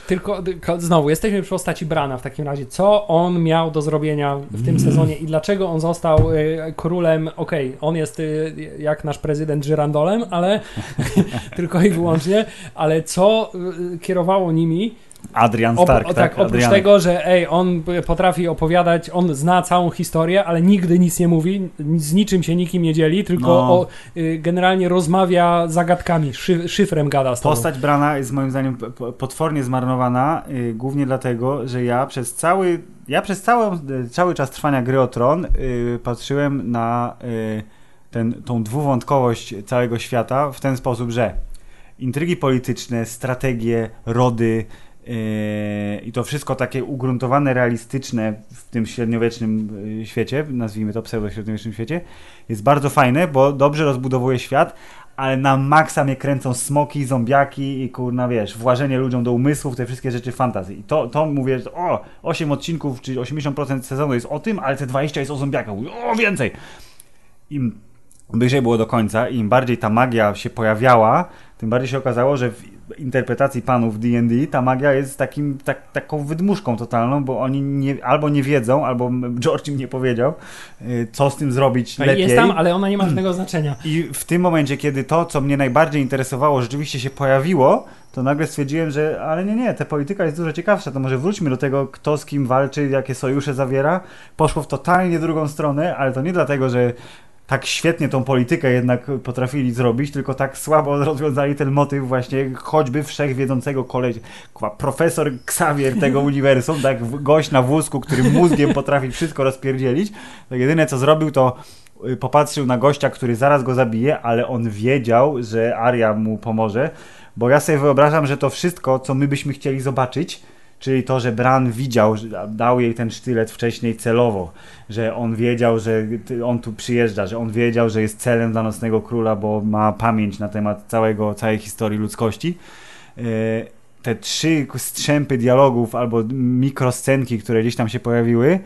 Tylko, tylko znowu, jesteśmy przy postaci Brana w takim razie. Co on miał do zrobienia w tym sezonie i dlaczego on został y, królem? Okej, on jest y, jak nasz prezydent żyrandolem, ale tylko i wyłącznie, ale co y, kierowało nimi? Adrian Stark, o, tak? tak, oprócz tego, że ej, on potrafi opowiadać, on zna całą historię, ale nigdy nic nie mówi, z niczym się nikim nie dzieli, tylko No. o, y, generalnie rozmawia zagadkami, szy, szyfrem gada z tobą. Postać Brana jest moim zdaniem potwornie zmarnowana, y, głównie dlatego, że ja przez cały, ja przez cały, cały czas trwania gry o tron y, patrzyłem na y, ten, tą dwuwątkowość całego świata w ten sposób, że intrygi polityczne, strategie, rody i to wszystko takie ugruntowane, realistyczne w tym średniowiecznym yy, świecie, nazwijmy to pseudo-średniowiecznym świecie, jest bardzo fajne, bo dobrze rozbudowuje świat, ale na maksa mnie kręcą smoki, zombiaki i kurna, wiesz, włażenie ludziom do umysłów, te wszystkie rzeczy fantazji. I to, to mówię, że o, 8 odcinków, czyli 80% sezonu jest o tym, ale te 20 jest o zombiakach. O, więcej! Im bliżej było do końca im bardziej ta magia się pojawiała, tym bardziej się okazało, że w interpretacji panów D&D ta magia jest takim, tak, taką wydmuszką totalną, bo oni nie, albo nie wiedzą, albo George im nie powiedział, y, co z tym zrobić lepiej. Jest tam, ale ona nie ma żadnego znaczenia. I w tym momencie, kiedy to, co mnie najbardziej interesowało, rzeczywiście się pojawiło, to nagle stwierdziłem, że ale nie, nie, ta polityka jest dużo ciekawsza, to może wróćmy do tego, kto z kim walczy, jakie sojusze zawiera. Poszło w totalnie drugą stronę, ale to nie dlatego, że tak świetnie tą politykę jednak potrafili zrobić, tylko tak słabo rozwiązali ten motyw właśnie choćby wszechwiedzącego koleś, kwa, profesor Xavier tego uniwersum, tak, gość na wózku, który mózgiem potrafi wszystko rozpierdzielić, to jedyne co zrobił to y, popatrzył na gościa, który zaraz go zabije, ale on wiedział, że Arya mu pomoże, bo ja sobie wyobrażam, że to wszystko, co my byśmy chcieli zobaczyć, czyli to, że Bran widział, dał jej ten sztylet wcześniej celowo, że on wiedział, że on tu przyjeżdża, że on wiedział, że jest celem dla Nocnego Króla, bo ma pamięć na temat całego, całej historii ludzkości. E, Te trzy strzępy dialogów albo mikroscenki, które gdzieś tam się pojawiły,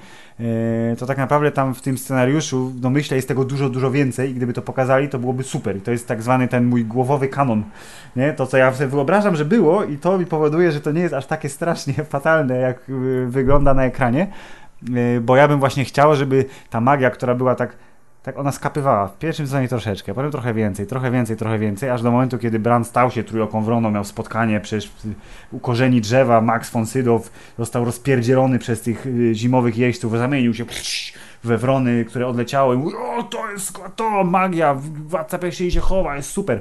to tak naprawdę tam w tym scenariuszu, no myślę, jest tego dużo, dużo więcej i gdyby to pokazali, to byłoby super. To jest tak zwany ten mój głowowy kanon, nie? To, co ja sobie wyobrażam, że było i to mi powoduje, że to nie jest aż takie strasznie fatalne, jak y, wygląda na ekranie, Y, bo ja bym właśnie chciał, żeby ta magia, która była tak tak ona skapywała. W pierwszym sezonie troszeczkę, potem trochę więcej, trochę więcej, trochę więcej, aż do momentu, kiedy Bran stał się trójoką wroną, miał spotkanie przecież w- u korzeni drzewa, Max von Sydow został rozpierdzielony przez tych y, zimowych jeźdźców, zamienił się we wrony, które odleciały o to jest to, magia, władca pierścieni się chowa, jest super.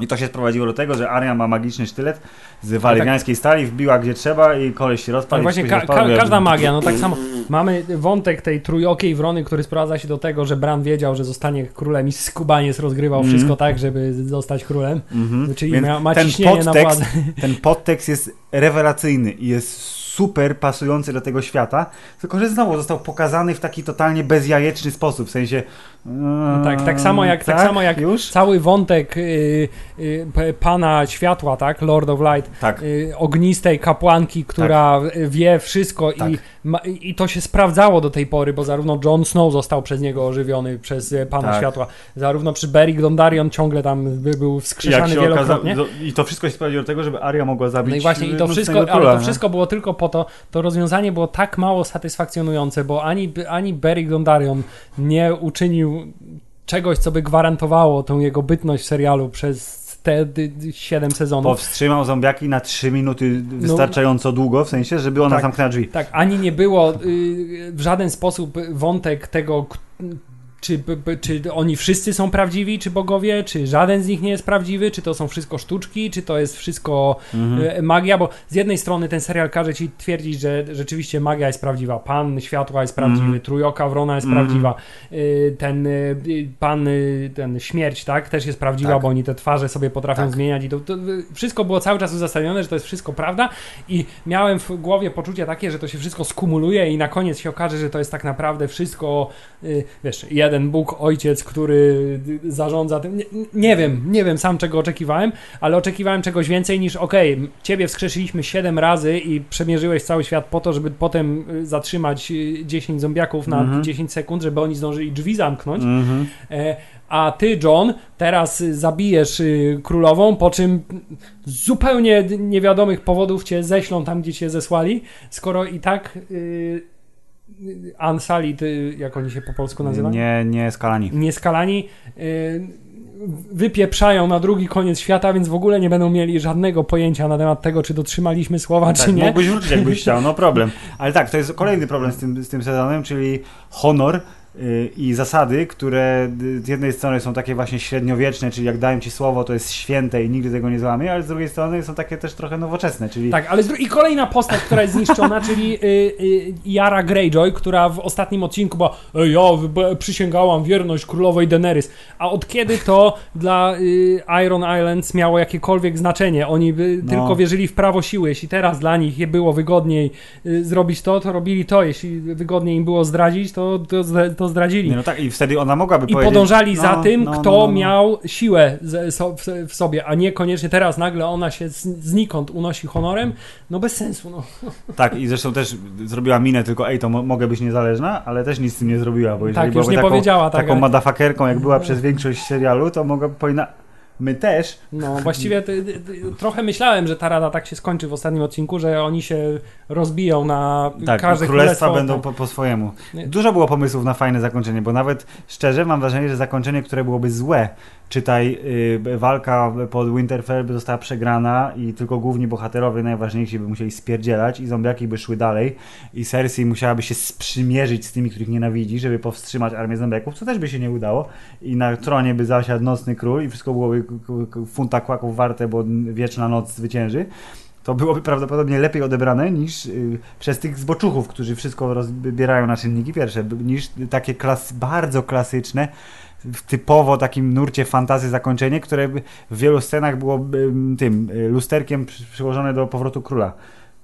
I to się sprowadziło do tego, że Arya ma magiczny sztylet z walywiańskiej stali, wbiła gdzie trzeba i koleś się. Tak i właśnie ka- ka- każda magia, no tak samo. Mamy wątek tej trójokiej wrony, który sprowadza się do tego, że Bran wiedział, że zostanie królem i skubaniec rozgrywał Mhm. wszystko tak, żeby zostać królem. Mhm. Czyli Więc ma, ma ten ciśnienie na podtekst, władzę. ten podtekst jest rewelacyjny i jest super pasujący do tego świata, tylko że znowu został pokazany w taki totalnie bezjajeczny sposób, w sensie Eee, tak, tak samo jak, tak? samo jak już? cały wątek y, y, pana światła, tak, Lord of Light, Tak. y, ognistej kapłanki, która wie wszystko Tak. i, ma, i to się sprawdzało do tej pory, bo zarówno Jon Snow został przez niego ożywiony, przez e, pana Tak. światła, zarówno przy Beric Dondarrion ciągle tam by- był wskrzeszany wielokrotnie. I to wszystko się sprowadziło do tego, żeby Aria mogła zabić No i właśnie, i to wszystko, Króla, ale to wszystko było tylko po to, to rozwiązanie było tak mało satysfakcjonujące, bo ani, ani Beric Dondarrion nie uczynił czegoś, co by gwarantowało tą jego bytność w serialu przez te dy- 7 sezonów. Powstrzymał zombiaki na 3 minuty wystarczająco długo, w sensie, żeby ona Tak. zamknęła drzwi. Tak, ani nie było y, w żaden sposób wątek tego, czy, czy oni wszyscy są prawdziwi, czy bogowie, czy żaden z nich nie jest prawdziwy, czy to są wszystko sztuczki, czy to jest wszystko Mhm. y, magia, bo z jednej strony ten serial każe ci twierdzić, że rzeczywiście magia jest prawdziwa, pan światła jest prawdziwy, Mhm. trójoka wrona jest Mhm. prawdziwa, y, ten y, pan, ten śmierć, tak, też jest prawdziwa, Tak. bo oni te twarze sobie potrafią Tak. zmieniać i to, to wszystko było cały czas uzasadnione, że to jest wszystko prawda i miałem w głowie poczucie takie, że to się wszystko skumuluje i na koniec się okaże, że to jest tak naprawdę wszystko, wiesz, jeden Bóg, ojciec, który y, zarządza tym. Nie, nie wiem, nie wiem sam czego oczekiwałem, ale oczekiwałem czegoś więcej niż okej, ciebie wskrzesiliśmy 7 razy i przemierzyłeś cały świat po to, żeby potem y, zatrzymać y, 10 zombiaków na Mhm. 10 sekund, żeby oni zdążyli drzwi zamknąć. Mhm. E, a ty, John, teraz y, zabijesz y, królową, po czym z zupełnie niewiadomych powodów cię ześlą tam, gdzie cię zesłali, skoro i tak y, ty, jak oni się po polsku nazywają? Nie, nie skalani. Nieskalani y, wypieprzają na drugi koniec świata, więc w ogóle nie będą mieli żadnego pojęcia na temat tego, czy dotrzymaliśmy słowa, czy Tak, nie. mógłbyś wrócić, jakbyś chciał, no problem. Ale tak, to jest kolejny problem z tym, z tym sezonem, czyli honor i zasady, które z jednej strony są takie właśnie średniowieczne, czyli jak dają ci słowo, to jest święte i nigdy tego nie złamie, ale z drugiej strony są takie też trochę nowoczesne, czyli Tak, ale i kolejna postać, która jest zniszczona, czyli y, y, Yara Greyjoy, która w ostatnim odcinku była "Ej, ja przysięgałam wierność królowej Daenerys. A od kiedy to dla y, Iron Islands miało jakiekolwiek znaczenie? Oni by No. tylko wierzyli w prawo siły. Jeśli teraz dla nich je było wygodniej y, zrobić to, to robili to. Jeśli wygodniej im było zdradzić, to, to, to zdradzili. nie, no tak, i wtedy ona mogłaby I powiedzieć... podążali no, za tym, no, kto no, no, no. miał siłę w, sobie, a niekoniecznie teraz nagle ona się znikąd unosi honorem. No bez sensu. No. Tak, i zresztą też zrobiła minę tylko, ej, to mo- mogę być niezależna, ale też nic z tym nie zrobiła, bo jeżeli Tak, byłaby nie taką, powiedziała. Tak, taką ale- madafakerką, jak była przez większość serialu, to mogłaby powinna... My też, No, właściwie ty, ty, ty, trochę myślałem, że ta rada tak się skończy w ostatnim odcinku, że oni się rozbiją na Tak, każde królestwa królestwo. będą po, po swojemu. Dużo było pomysłów na fajne zakończenie, bo nawet szczerze mam wrażenie, że zakończenie, które byłoby złe, czytaj y, walka pod Winterfell by została przegrana i tylko główni bohaterowie najważniejsi by musieli spierdzielać i zombiaki by szły dalej i Cersei musiałaby się sprzymierzyć z tymi, których nienawidzi, żeby powstrzymać armię zombiaków, co też by się nie udało i na tronie by zasiadł nocny król i wszystko byłoby funta kłaków warte, bo wieczna noc zwycięży. To byłoby prawdopodobnie lepiej odebrane niż y, przez tych zboczuchów, którzy wszystko rozbierają na czynniki pierwsze, niż takie klas, bardzo klasyczne, w typowo takim nurcie fantazy zakończenie, które w wielu scenach było tym y, lusterkiem przy- przyłożone do powrotu króla.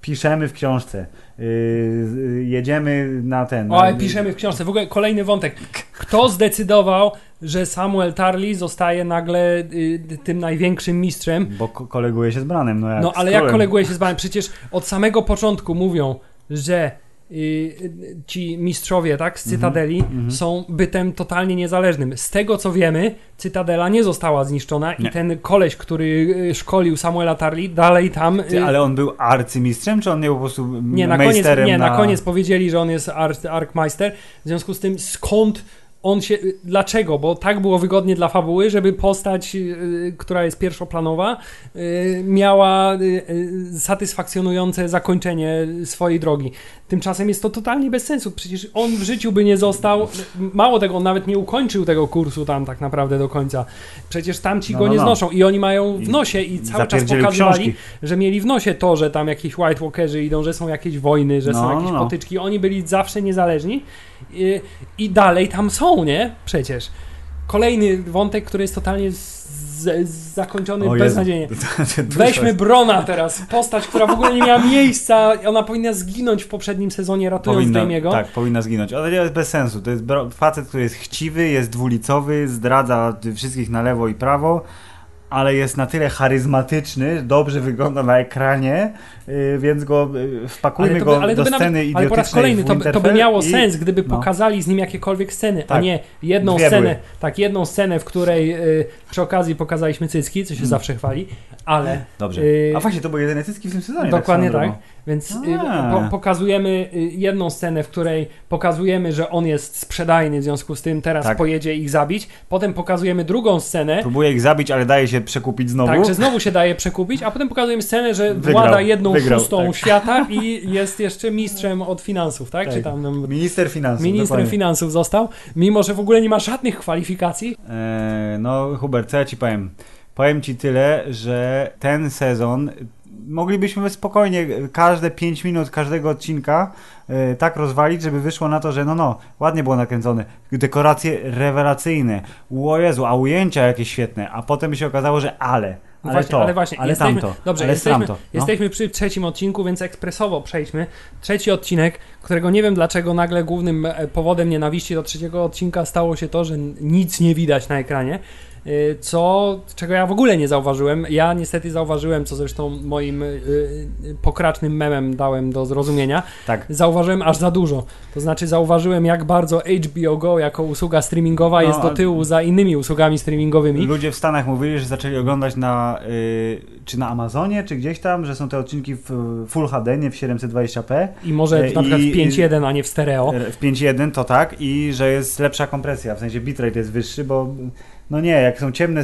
Piszemy w książce, y, jedziemy na ten. O, na, piszemy w książce. W ogóle kolejny wątek. Kto zdecydował, że Samuel Tarly zostaje nagle y, tym największym mistrzem? Bo ko- koleguje się z Branem. No, jak No ale jak koleguje się z Banem? Przecież od samego początku mówią, że ci mistrzowie, tak, z Cytadeli mhm. są bytem totalnie niezależnym. Z tego co wiemy, Cytadela nie została zniszczona Nie. i ten koleś, który y, szkolił Samuela Tarly, dalej tam... Ty, y, ale on był arcymistrzem, czy on nie był po prostu Nie, na koniec, nie, na na koniec powiedzieli, że on jest Ark Arkmeister. W związku z tym skąd on się. Dlaczego? Bo tak było wygodnie dla fabuły, żeby postać, y, która jest pierwszoplanowa, miała satysfakcjonujące zakończenie swojej drogi. Tymczasem jest to totalnie bez sensu. Przecież on w życiu by nie został. Mało tego, on nawet nie ukończył tego kursu tam tak naprawdę do końca. Przecież tam ci No, go no, nie no. znoszą i oni mają w I nosie i cały czas pokazywali, książki. że mieli w nosie to, że tam jakieś White Walkerzy idą, że są jakieś wojny, że są No, jakieś no, no. potyczki. Oni byli zawsze niezależni i, i dalej tam są, nie? Przecież. Kolejny wątek, który jest totalnie z, z, zakończony O beznadziejnie. Weźmy. Brona teraz, postać, która w ogóle nie miała miejsca, ona powinna zginąć w poprzednim sezonie ratując Powinna, Damiego. tak, powinna zginąć. Ale to jest bez sensu. To jest facet, który jest chciwy, jest dwulicowy, zdradza wszystkich na lewo i prawo, ale jest na tyle charyzmatyczny, dobrze wygląda na ekranie, yy, więc go yy, wpakujmy by- go do sceny Ale po raz kolejny to, by- to by miało i- sens, gdyby no. pokazali z nim jakiekolwiek sceny, a Tak. nie jedną scenę, były. tak, jedną scenę, w której y, przy okazji pokazaliśmy cycki, co się Mm. zawsze chwali, ale Dobrze. y, A właśnie, to były jedyne cycki w tym sezonie. Dokładnie swoją tak. drogą. Więc y, po, pokazujemy y, jedną scenę, w której pokazujemy, że on jest sprzedajny, w związku z tym teraz Tak. pojedzie ich zabić. Potem pokazujemy drugą scenę, Próbuje ich zabić, ale daje się przekupić znowu. tak, że znowu się daje przekupić, a potem pokazujemy scenę, że Wygrał, włada jedną wygrał, szóstą tak. świata i jest jeszcze mistrzem od finansów, tak? Tak. Czy tam no, Minister finansów. ministrem dokładnie. finansów został, mimo że w ogóle nie ma żadnych kwalifikacji. Eee, no, Hubert, co ja ci powiem? Powiem ci tyle, że ten sezon moglibyśmy spokojnie każde 5 minut każdego odcinka e, tak rozwalić, żeby wyszło na to, że no no, ładnie było nakręcone. Dekoracje rewelacyjne. O Jezu, a ujęcia jakieś świetne. A potem by się okazało, że ale. Ale właśnie, to, ale właśnie, ale jesteśmy, tamto, Dobrze, ale jesteśmy, tamto. No. jesteśmy przy trzecim odcinku, więc ekspresowo przejdźmy. Trzeci odcinek, którego nie wiem dlaczego nagle głównym e, powodem nienawiści do trzeciego odcinka stało się to, że nic nie widać na ekranie. Y, Co, czego ja w ogóle nie zauważyłem. Ja niestety zauważyłem, co zresztą moim y, y, pokracznym memem dałem do zrozumienia. Tak. Zauważyłem aż za dużo. To znaczy, zauważyłem, jak bardzo HBO Go jako usługa streamingowa No, jest do tyłu za innymi usługami streamingowymi. Ludzie w Stanach mówili, że zaczęli oglądać na y, czy na Amazonie, czy gdzieś tam, że są te odcinki w Full HD, nie w 720p. I może E, na przykład i- w 5.1, a nie w stereo. W 5.1 to tak i że jest lepsza kompresja, w sensie bitrate jest wyższy, bo no nie, jak są ciemne,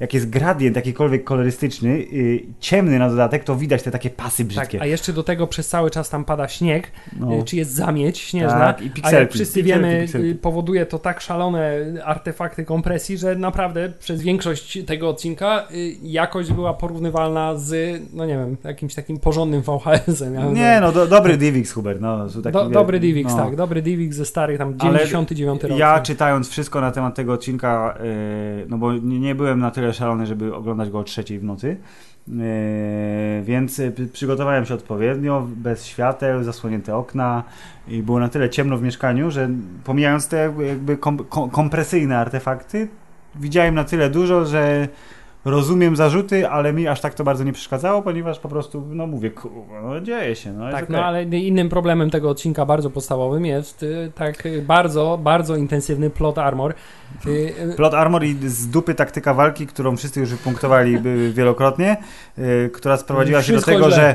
jak jest gradient jakikolwiek kolorystyczny, yy, ciemny na dodatek, to widać te takie pasy Tak, brzydkie. a jeszcze do tego przez cały czas tam pada śnieg, no. y, czy jest zamieć śnieżna, Tak, i a jak pikselki, wszyscy pikselki, wiemy, pikselki. y, powoduje to tak szalone artefakty kompresji, że naprawdę przez większość tego odcinka y, jakość była porównywalna z, no nie wiem, jakimś takim porządnym VHS-em. Ja Nie, no do, dobry DivX, Hubert, no. są taki, Do, dobry DivX, no. tak, dobry DivX ze starych, tam Ale 99 rok. Ja tak. czytając wszystko na temat tego odcinka, yy, no bo nie, byłem na tyle szalony, żeby oglądać go o trzeciej w nocy, yy, więc p- przygotowałem się odpowiednio, bez świateł, zasłonięte okna i było na tyle ciemno w mieszkaniu, że pomijając te jakby, jakby kom, kom, kompresyjne artefakty, widziałem na tyle dużo, że rozumiem zarzuty, ale mi aż tak to bardzo nie przeszkadzało, ponieważ po prostu, no mówię, kurwa, no dzieje się, no Tak, okej. no ale innym problemem tego odcinka bardzo podstawowym jest y, tak y, bardzo, bardzo intensywny plot armor. Y, y, Plot Armor i z dupy taktyka walki, którą wszyscy już wypunktowali by- wielokrotnie, yy, która sprowadziła się do tego, źle. że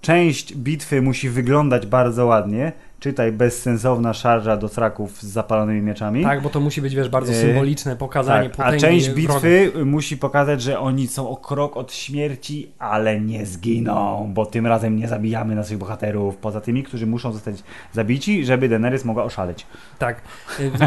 część bitwy musi wyglądać bardzo ładnie, czytaj bezsensowna szarża do traków z zapalonymi mieczami. Tak, bo to musi być, wiesz, bardzo E, symboliczne pokazanie Tak, a potęgi część wroga. bitwy musi pokazać, że oni są o krok od śmierci, ale nie zginą, bo tym razem nie zabijamy naszych bohaterów, poza tymi, którzy muszą zostać zabici, żeby Daenerys mogła oszaleć. Tak. Y, W,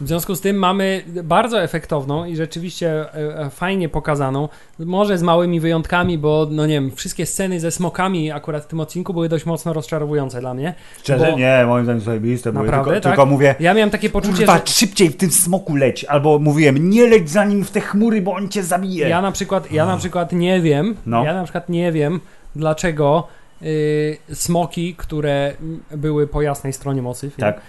w związku z tym mamy bardzo efektowną i rzeczywiście e, e, fajnie pokazaną, może z małymi wyjątkami, bo no nie wiem, wszystkie sceny ze smokami akurat w tym odcinku były dość mocno rozczarowujące dla mnie. Szczerze? Bo- Nie, moim zdaniem zajebiste były, Naprawdę, tylko, tak? tylko mówię, Ja miałem takie poczucie, Kurwa, że szybciej w tym smoku leć. Albo mówiłem, nie leć za nim w te chmury, bo on cię zabije. ja na przykład, ja na przykład nie wiem, No. ja na przykład nie wiem, dlaczego y, smoki, które były po jasnej stronie mocy, Tak,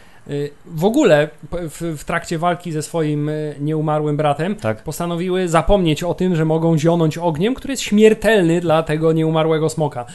w ogóle w, w trakcie walki ze swoim y, nieumarłym bratem tak. postanowiły zapomnieć o tym, że mogą zionąć ogniem, który jest śmiertelny dla tego nieumarłego smoka.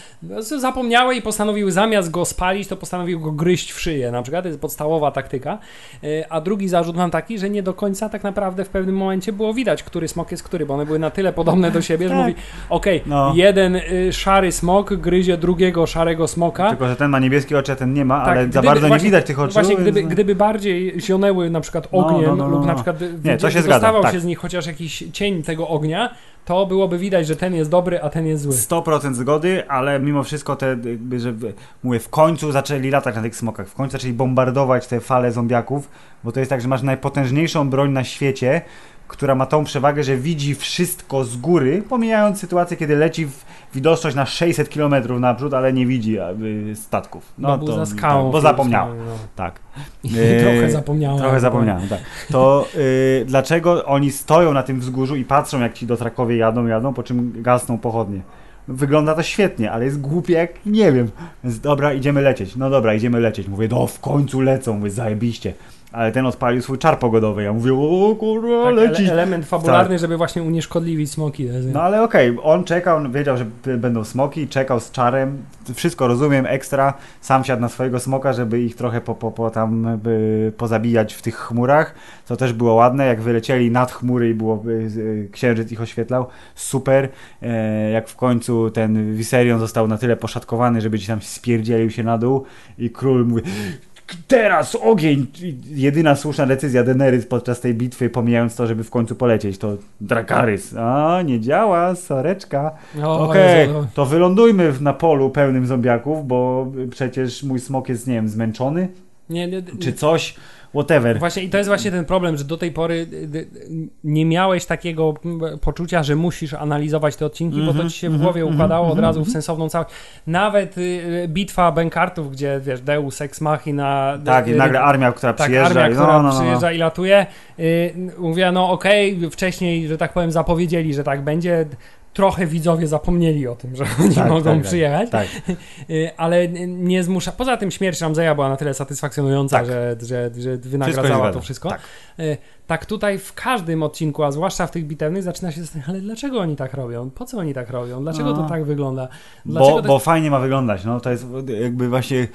Zapomniały i postanowiły zamiast go spalić, to postanowiły go gryźć w szyję, na przykład, to jest podstawowa taktyka. Y, A drugi zarzut mam taki, że nie do końca tak naprawdę w pewnym momencie było widać, który smok jest który, bo one były na tyle podobne do siebie, że Tak. mówi, okej, No. jeden y, szary smok gryzie drugiego szarego smoka, Tylko, że ten ma niebieskie oczy, a ten nie ma, Tak, ale za gdyby- bardzo właśnie- nie widać tych oczu. Właśnie, gdyby, gdyby bardziej zionęły na przykład No, ogniem no, no, lub na no. przykład Nie, to się dostawał tak. się z nich chociaż jakiś cień tego ognia, to byłoby widać, że ten jest dobry, a ten jest zły. 100% zgody, ale mimo wszystko te, jakby, że w- mówię, w końcu zaczęli latać na tych smokach, w końcu zaczęli bombardować te fale zombiaków, bo to jest tak, że masz najpotężniejszą broń na świecie, która ma tą przewagę, że widzi wszystko z góry, pomijając sytuację, kiedy leci w widoczność na 600 km naprzód, ale nie widzi statków. No, za skałą. tak, bo zapomniałem. No. Tak. I trochę zapomniałem. Trochę zapomniałem, tak. To y, dlaczego oni stoją na tym wzgórzu i patrzą, jak ci dotrakowie jadą, jadą, po czym gasną pochodnie? Wygląda to świetnie, ale jest głupie jak nie wiem. Więc dobra, idziemy lecieć. No dobra, idziemy lecieć. Mówię, no w końcu lecą, mówię, zajebiście. Ale ten odpalił swój czar pogodowy. Ja mówię, o kurwa, Tak, leci. ele- element fabularny, żeby właśnie unieszkodliwić smoki. No ale okej, on czekał, wiedział, że będą smoki, czekał z czarem, wszystko rozumiem, ekstra, sam siadł na swojego smoka, żeby ich trochę po, po, po tam by pozabijać w tych chmurach, co też było ładne, jak wylecieli nad chmury i było, y, y, księżyc ich oświetlał, super, e, jak w końcu ten Viserion został na tyle poszatkowany, żeby ci tam spierdzielił się na dół i król mówi Teraz ogień! Jedyna słuszna decyzja Daenerys podczas tej bitwy, pomijając to, żeby w końcu polecieć, to Dracarys. A, nie działa, soreczka. Okej, no. to wylądujmy na polu pełnym zombiaków, bo przecież mój smok jest, nie wiem, zmęczony, Nie, nie, czy coś, whatever. Właśnie i to jest właśnie ten problem, że do tej pory y, y, nie miałeś takiego mm, poczucia, że musisz analizować te odcinki, bo to Mhm, ci się w mhm, głowie mhm, układało od mhm, razu w sensowną całość. Nawet y, y, bitwa Benkartów, gdzie wiesz, Deus Ex Machina Tak, i y, nagle armia, która tak, przyjeżdża armia, i która no, no, no, no. przyjeżdża i latuje. Y, mówiła, no okej, wcześniej, że tak powiem, zapowiedzieli, że tak będzie. Trochę widzowie zapomnieli o tym, że oni Tak, mogą tak, tak. przyjechać. Tak, Y, ale nie zmusza. Poza tym śmierć Ramzeja była na tyle satysfakcjonująca, Tak. że, że, że wynagradzała zgadza. to wszystko. Tak. Y, tak tutaj w każdym odcinku, a zwłaszcza w tych bitewnych, zaczyna się zastanawiać, ale dlaczego oni tak robią? Po co oni tak robią? Dlaczego No. to tak wygląda? Bo, bo fajnie ma wyglądać, no to jest jakby właśnie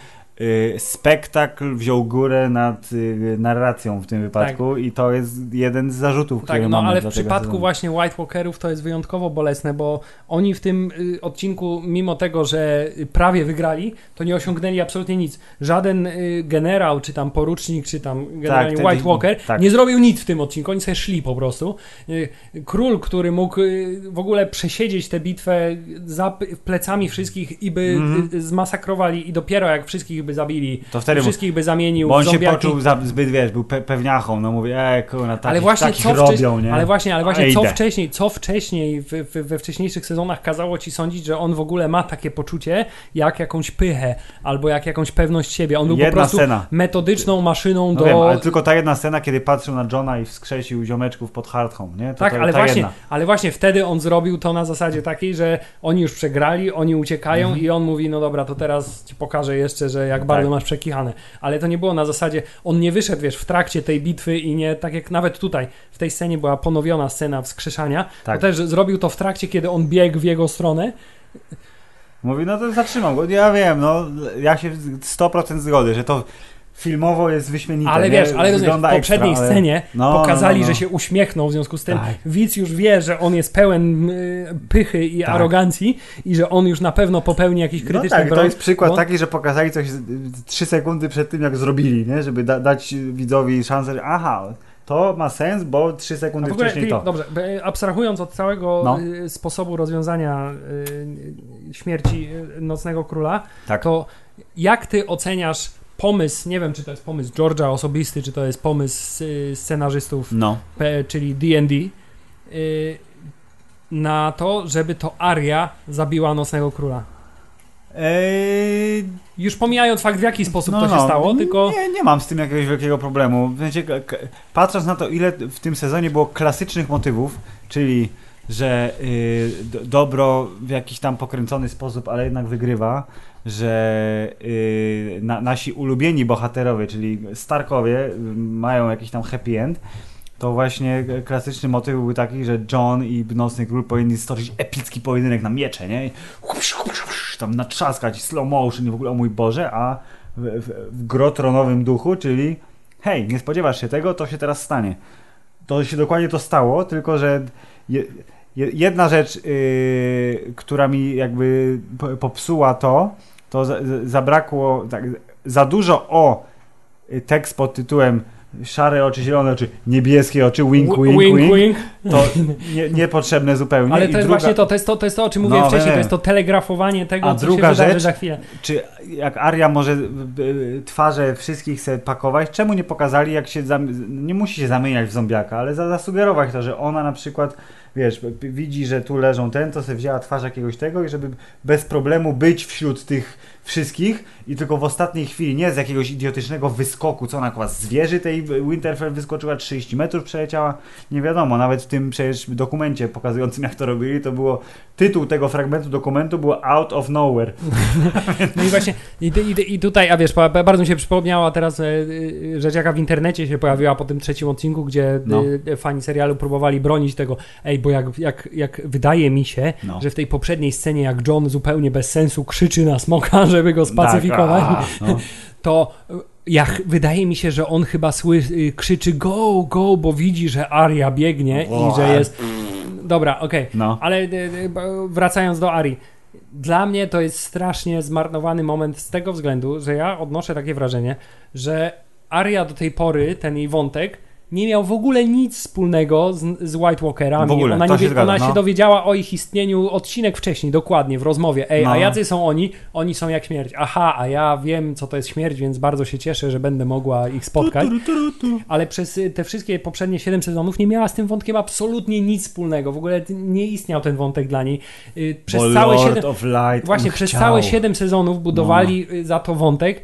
spektakl wziął górę nad y, narracją w tym wypadku i to jest jeden z zarzutów, które Tak, no mamy ale w przypadku sezonu. właśnie White Walkerów to jest wyjątkowo bolesne, bo oni w tym y, odcinku, mimo tego, że y, prawie wygrali, to nie osiągnęli absolutnie nic. Żaden y, generał, czy tam porucznik, czy tam generalnie ten- White Walker tak. nie zrobił nic w tym odcinku, oni sobie szli po prostu. Y, Król, który mógł y, w ogóle przesiedzieć tę bitwę za plecami wszystkich i by y, zmasakrowali i dopiero jak wszystkich by zabili, To wtedy wszystkich by zamienił Bo on w się zombiaki. poczuł za, zbyt, wiesz, był pe pewniachą, no mówię, e, kurna, takich, ale właśnie takich co robią, nie? ale właśnie, ale właśnie co wcześniej, co wcześniej w, w, we wcześniejszych sezonach kazało ci sądzić, że on w ogóle ma takie poczucie, jak jakąś pychę, albo jak jakąś pewność siebie. On był po Jedna prostu scena. metodyczną maszyną No do... wiem, ale tylko ta jedna scena, kiedy patrzył na Johna i wskrzesił ziomeczków pod Hardhome, nie? To, tak, to, ale właśnie, jedna. ale właśnie wtedy on zrobił to na zasadzie takiej, że oni już przegrali, oni uciekają Mhm. i on mówi, no dobra, to teraz ci pokażę jeszcze, że jak bardzo Tak. masz przekichane. Ale to nie było na zasadzie, on nie wyszedł, wiesz, w trakcie tej bitwy i nie, tak jak nawet tutaj, w tej scenie była ponowiona scena wskrzeszania, Tak. to też zrobił to w trakcie, kiedy on biegł w jego stronę, Mówi, no to zatrzymam go. Ja wiem, no, ja się 100% zgody, że to filmowo jest wyśmienite. ale nie? wiesz, ale rozumiesz, w Wygląda poprzedniej ekstra, ale- scenie No, pokazali, no, no, no. że się uśmiechnął w związku z tym. Tak. Widz już wie, że on jest pełen y, pychy i Tak. arogancji i że on już na pewno popełni jakiś No krytyczny tak, to jest przykład błąd. taki, że pokazali coś 3 sekundy przed tym, jak zrobili, nie? Żeby da, dać widzowi szansę, że aha, to ma sens, bo 3 A sekundy ogóle, wcześniej to. dobrze, abstrahując od całego No. y, sposobu rozwiązania y, śmierci y, Nocnego Króla, Tak. to jak ty oceniasz pomysł, nie wiem czy to jest pomysł George'a osobisty, czy to jest pomysł scenarzystów, No. P, czyli D&D, y, na to, żeby to Aria zabiła Nocnego Króla? Eee, Już pomijając fakt, w jaki sposób no, to się no. stało, tylko... Nie, nie mam z tym jakiegoś wielkiego problemu. W sensie, patrząc na to, ile w tym sezonie było klasycznych motywów, czyli że y, dobro w jakiś tam pokręcony sposób, ale jednak wygrywa, że y, na, nasi ulubieni bohaterowie, czyli Starkowie, y, mają jakiś tam happy end, to właśnie klasyczny motyw był taki, że John i Nocny Król powinni stoczyć epicki pojedynek na miecze, nie? I Hups, hups, hups, tam natrzaskać slow motion i w ogóle o mój Boże, a w, w, w grotronowym duchu, czyli hej, nie spodziewasz się tego, to się teraz stanie. To się dokładnie to stało, tylko że je, je, jedna rzecz, yy, która mi jakby po- popsuła to, to za, za- zabrakło tak, za dużo o y, tekst pod tytułem szare oczy, zielone oczy, niebieskie oczy, wink, wink, wink, wink, wink. to nie, niepotrzebne zupełnie. Ale to jest druga- właśnie to, to jest to, to jest to, o czym No, mówiłem wcześniej, wiem. to jest to telegrafowanie tego, A co druga się wydarzy rzecz- za chwilę. Czy jak Aria może y, y, twarze wszystkich sobie pakować, czemu nie pokazali, jak się zam... nie musi się zamieniać w zombiaka, ale za- zasugerować to, że ona na przykład, wiesz, widzi, że tu leżą ten, to sobie wzięła twarz jakiegoś tego i żeby bez problemu być wśród tych wszystkich i tylko w ostatniej chwili, nie z jakiegoś idiotycznego wyskoku, co ona chyba z wieży tej Winterfell wyskoczyła, 30 metrów przeleciała, nie wiadomo, nawet w tym przecież dokumencie pokazującym jak to robili, to było, tytuł tego fragmentu dokumentu było Out of Nowhere. No i właśnie, i, i, i tutaj, a wiesz, bardzo mi się przypomniała teraz e, e, rzecz, jaka w internecie się pojawiła po tym trzecim odcinku, gdzie No. e, fani serialu próbowali bronić tego, ej, bo jak, jak, jak wydaje mi się, No. że w tej poprzedniej scenie, jak John zupełnie bez sensu krzyczy na smoka, żeby go spacyfikować, Tak, a, no. to e, jak wydaje mi się, że on chyba sły, y, krzyczy go, go, bo widzi, że Aria biegnie O, i że jest... Dobra, okej. No. Ale y, bo- wracając do Ari. Dla mnie to jest strasznie zmarnowany moment z tego względu, że ja odnoszę takie wrażenie, że Aria do tej pory, ten jej wątek, nie miał w ogóle nic wspólnego z, z White Walkerami. W ogóle, ona nie, się zgadza, ona no. się dowiedziała o ich istnieniu odcinek wcześniej, dokładnie, w rozmowie. Ej, No. a jacy są oni? Oni są jak śmierć. Aha, a ja wiem, co to jest śmierć, więc bardzo się cieszę, że będę mogła ich spotkać. Ale przez y, te wszystkie poprzednie 7 sezonów nie miała z tym wątkiem absolutnie nic wspólnego. W ogóle nie istniał ten wątek dla niej. Y, Przez Bo całe Lord 7 of Light Właśnie przez chciał. całe 7 sezonów budowali y, za to wątek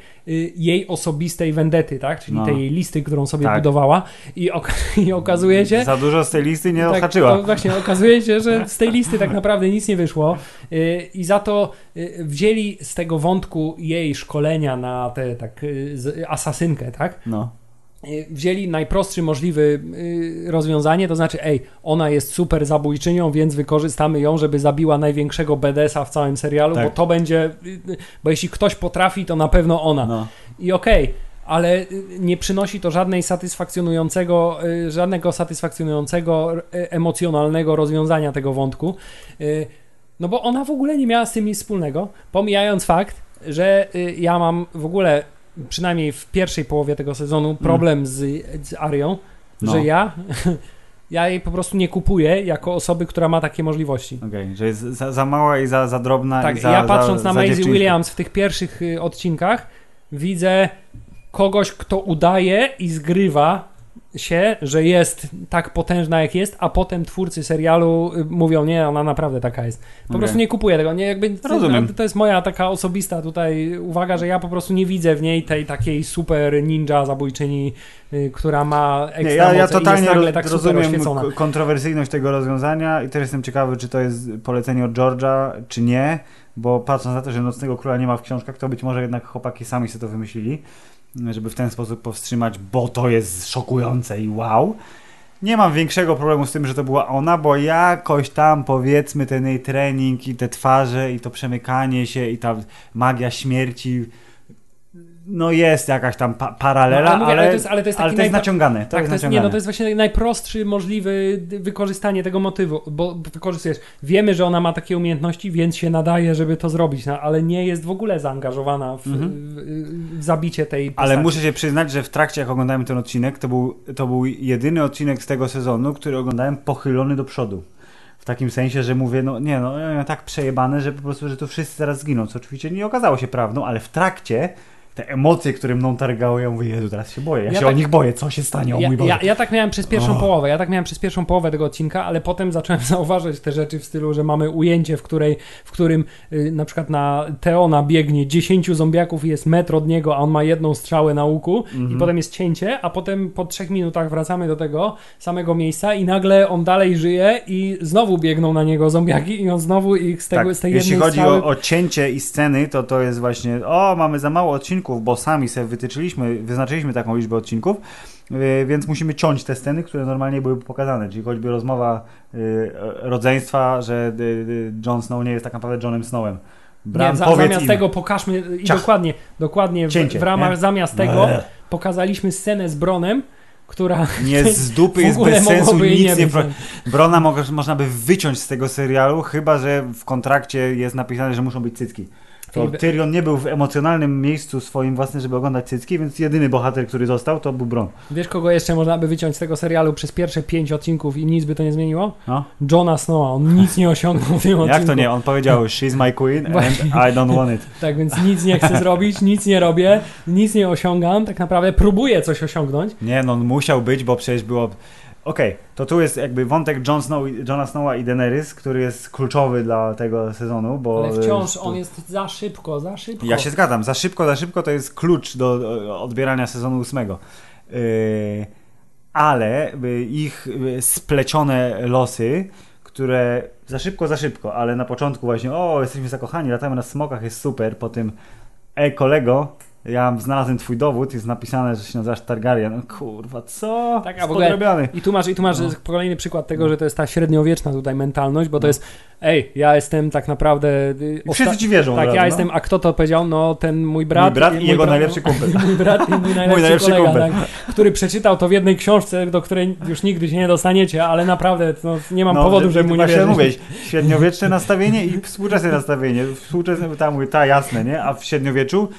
jej osobistej vendety, tak? Czyli No. tej jej listy, którą sobie Tak. budowała i, i okazuje się, Za dużo z tej listy nie tak, odhaczyła. to właśnie okazuje się, że z tej listy tak naprawdę nic nie wyszło y, i za to y, wzięli z tego wątku jej szkolenia na tę tak y, asasynkę, tak? No. Y, Wzięli najprostszy możliwy y, rozwiązanie, to znaczy, ej, ona jest super zabójczynią, więc wykorzystamy ją, żeby zabiła największego BDS-a w całym serialu, Tak. bo to będzie, y, bo jeśli ktoś potrafi, to na pewno ona. no. I okej, ale y, nie przynosi to żadnej satysfakcjonującego, żadnego satysfakcjonującego, emocjonalnego rozwiązania tego wątku. No bo ona w ogóle nie miała z tym nic wspólnego, pomijając fakt, że ja mam w ogóle, przynajmniej w pierwszej połowie tego sezonu, problem z, z Arią, Mm. No. że ja, ja jej po prostu nie kupuję jako osoby, która ma takie możliwości. Okej, że jest za, za mała i za, za drobna Tak, i za ja patrząc za, na Maisie. Williams w tych pierwszych y, odcinkach, widzę kogoś, kto udaje i zgrywa się, że jest tak potężna jak jest, a potem twórcy serialu y, mówią, nie, ona naprawdę taka jest. Po Okej. prostu nie kupuję tego, nie, jakby Rozumiem. To, jest moja taka osobista tutaj uwaga, że ja po prostu nie widzę w niej tej takiej super ninja zabójczyni, y, która ma ekstra Nie, ja, ja i totalnie tak rozumiem kontrowersyjność tego rozwiązania i też jestem ciekawy, czy to jest polecenie od George'a, czy nie, bo patrząc na to, że Nocnego Króla nie ma w książkach, to być może jednak chłopaki sami sobie to wymyślili, żeby w ten sposób powstrzymać, bo to jest szokujące i wow. Nie mam większego problemu z tym, że to była ona, bo jakoś tam powiedzmy ten jej trening i te twarze i to przemykanie się i ta magia śmierci no jest jakaś tam pa paralela, No, ale mówię, ale, ale to jest- ale to jest ale to jest naciągane. To tak, jest to jest, naciągane. nie, no to jest właśnie najprostszy możliwy wykorzystanie tego motywu, bo wykorzystujesz. Wiemy, że ona ma takie umiejętności, więc się nadaje, żeby to zrobić, no, ale nie jest w ogóle zaangażowana w, Mhm. w, w zabicie tej postaci. Ale muszę się przyznać, że w trakcie jak oglądałem ten odcinek, to był, to był jedyny odcinek z tego sezonu, który oglądałem pochylony do przodu. W takim sensie, że mówię, no nie no, ja tak przejebane, że po prostu, że tu wszyscy zaraz zginą, co oczywiście nie okazało się prawdą, ale w trakcie te emocje, które mną targały, ja mówię, Jezu, teraz się boję, ja, Ja się tak- o nich boję, co się stanie, o Ja, mój Boże. ja, ja tak miałem przez pierwszą O. połowę, ja tak miałem przez pierwszą połowę tego odcinka, ale potem zacząłem zauważać te rzeczy w stylu, że mamy ujęcie, w, której, w którym y, na przykład na Teona biegnie 10 zombiaków i jest metr od niego, a on ma jedną strzałę na łuku Mhm. i potem jest cięcie, a potem po trzech minutach wracamy do tego samego miejsca i nagle on dalej żyje i znowu biegną na niego zombiaki i on znowu ich z, tego, tak, z tej jeśli jednej chodzi strzały... o, o cięcie i sceny, to to jest właśnie, o, mamy za mało odcinków, bo sami sobie wytyczyliśmy, wyznaczyliśmy taką liczbę odcinków, yy, więc musimy ciąć te sceny, które normalnie były pokazane, czyli choćby rozmowa yy, rodzeństwa, że yy, Jon Snow nie jest tak naprawdę Johnem Snowem. Bran, nie, za, zamiast im. tego pokażmy i Ciach. dokładnie, dokładnie w, Cięcie, w ramach nie? zamiast tego Eee. pokazaliśmy scenę z Bronem, która Nie z dupy w jest bez sensu, nic nie nie... Brona mo- można by wyciąć z tego serialu, chyba że w kontrakcie jest napisane, że muszą być cycki. To Tyrion nie był w emocjonalnym miejscu swoim własnym, żeby oglądać cycki, więc jedyny bohater, który został, to był Bron. Wiesz, kogo jeszcze można by wyciąć z tego serialu przez pierwsze pięć odcinków i nic by to nie zmieniło? No. Johna Snowa. On nic nie osiągnął w tym odcinku. Jak to nie? On powiedział, she's my queen and. I don't want it. Tak, więc nic nie chcę zrobić, nic nie robię, nic nie osiągam. Tak naprawdę próbuję coś osiągnąć. Nie, no on musiał być, bo przecież było... Okej, to tu jest jakby wątek Jon Snow, Johna Snowa i Daenerys, który jest kluczowy dla tego sezonu, bo... Ale wciąż e, on jest za szybko, za szybko. Ja się zgadzam, za szybko, za szybko to jest klucz do e, odbierania sezonu ósmego. Yy, ale ich splecione losy, które za szybko, za szybko, ale na początku właśnie, o, jesteśmy zakochani, latamy na smokach, jest super, po tym, ej kolego, ja znalazłem twój dowód, jest napisane, że się nazywasz Targaryen. No, kurwa, co? Tak, a w ogóle- Spodrobiony. I tu masz, i tu masz No. kolejny przykład tego, że to jest ta średniowieczna tutaj mentalność, bo to No. jest, ej, ja jestem tak naprawdę... y, I wszyscy ci wierzą. Tak, razu, ja no. jestem, a kto to powiedział? No ten mój brat. Mój brat i mój jego brat- najlepszy kumpel. Mój brat i mój najlepszy, najlepszy kolega, kumpel. tak, który przeczytał to w jednej książce, do której już nigdy się nie dostaniecie, ale naprawdę no, nie mam No, powodu, że- żeby mu nie właśnie wierzyć. mówię, średniowieczne nastawienie i współczesne nastawienie. Współczesne, tam mówię, ta jasne, nie? A w średniowieczu,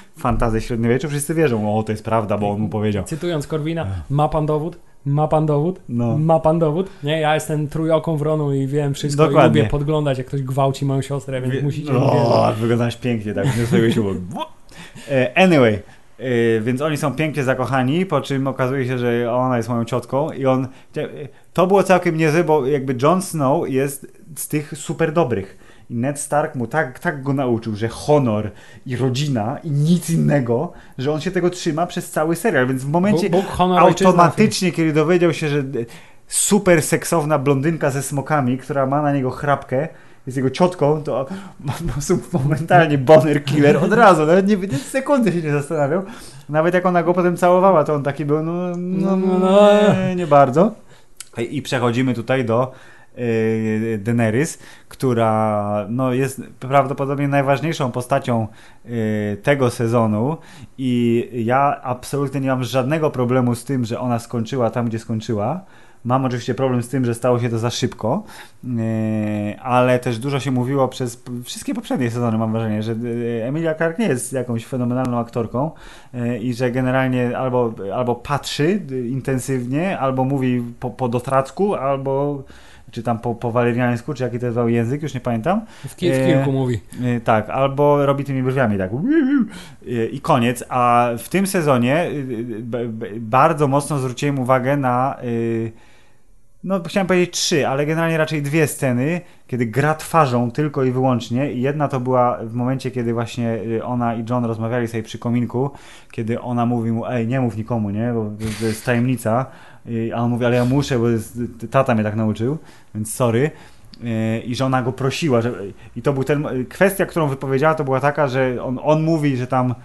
fantazję średniowieczu, wszyscy wierzą, o to jest prawda, bo on mu powiedział. Cytując Korwina, ma pan dowód? Ma pan dowód? No. Ma pan dowód? Nie, ja jestem trójoką wronu i wiem wszystko Dokładnie. i lubię podglądać, jak ktoś gwałci moją siostrę, więc Wie- musicie mi O, wierzyć. wyglądasz pięknie, tak, nie swojego siłą. E, Anyway, e, więc oni są pięknie zakochani, po czym okazuje się, że ona jest moją ciotką i on... To było całkiem niezłe, bo jakby Jon Snow jest z tych super dobrych. I Ned Stark mu tak, tak go nauczył, że honor i rodzina i nic innego, że on się tego trzyma przez cały serial, więc w momencie Bóg, automatycznie, kiedy dowiedział się, że super seksowna blondynka ze smokami, która ma na niego chrapkę, jest jego ciotką, to momentalnie boner killer od razu, nawet nie, sekundy się nie zastanawiał. Nawet jak ona go potem całowała, to on taki był, no, no, No, no. Nie, nie bardzo. I przechodzimy tutaj do yy, Daenerys, która no, jest prawdopodobnie najważniejszą postacią yy, tego sezonu i ja absolutnie nie mam żadnego problemu z tym, że ona skończyła tam, gdzie skończyła. Mam oczywiście problem z tym, że stało się to za szybko, yy, ale też dużo się mówiło przez wszystkie poprzednie sezony, mam wrażenie, że Emilia Clarke nie jest jakąś fenomenalną aktorką i że generalnie albo, albo patrzy intensywnie, albo mówi po, po dotracku, albo czy tam po, po waleriańsku, czy jaki to jest język, już nie pamiętam. W, ki- w kilku mówi. Yy, tak, albo robi tymi brwiami tak. Yy, i koniec, a w tym sezonie yy, b- b- bardzo mocno zwróciłem uwagę na yy, no chciałem powiedzieć trzy, ale generalnie raczej dwie sceny, kiedy gra twarzą tylko i wyłącznie. I jedna to była w momencie, kiedy właśnie y, ona i John rozmawiali sobie przy kominku, kiedy ona mówi mu, ej nie mów nikomu, nie, bo to jest tajemnica, a on mówi, ale ja muszę, bo jest, tata mnie tak nauczył, więc sorry. Y, I że ona go prosiła, że, i to był ten, kwestia, którą wypowiedziała, to była taka, że on, on mówi, że tam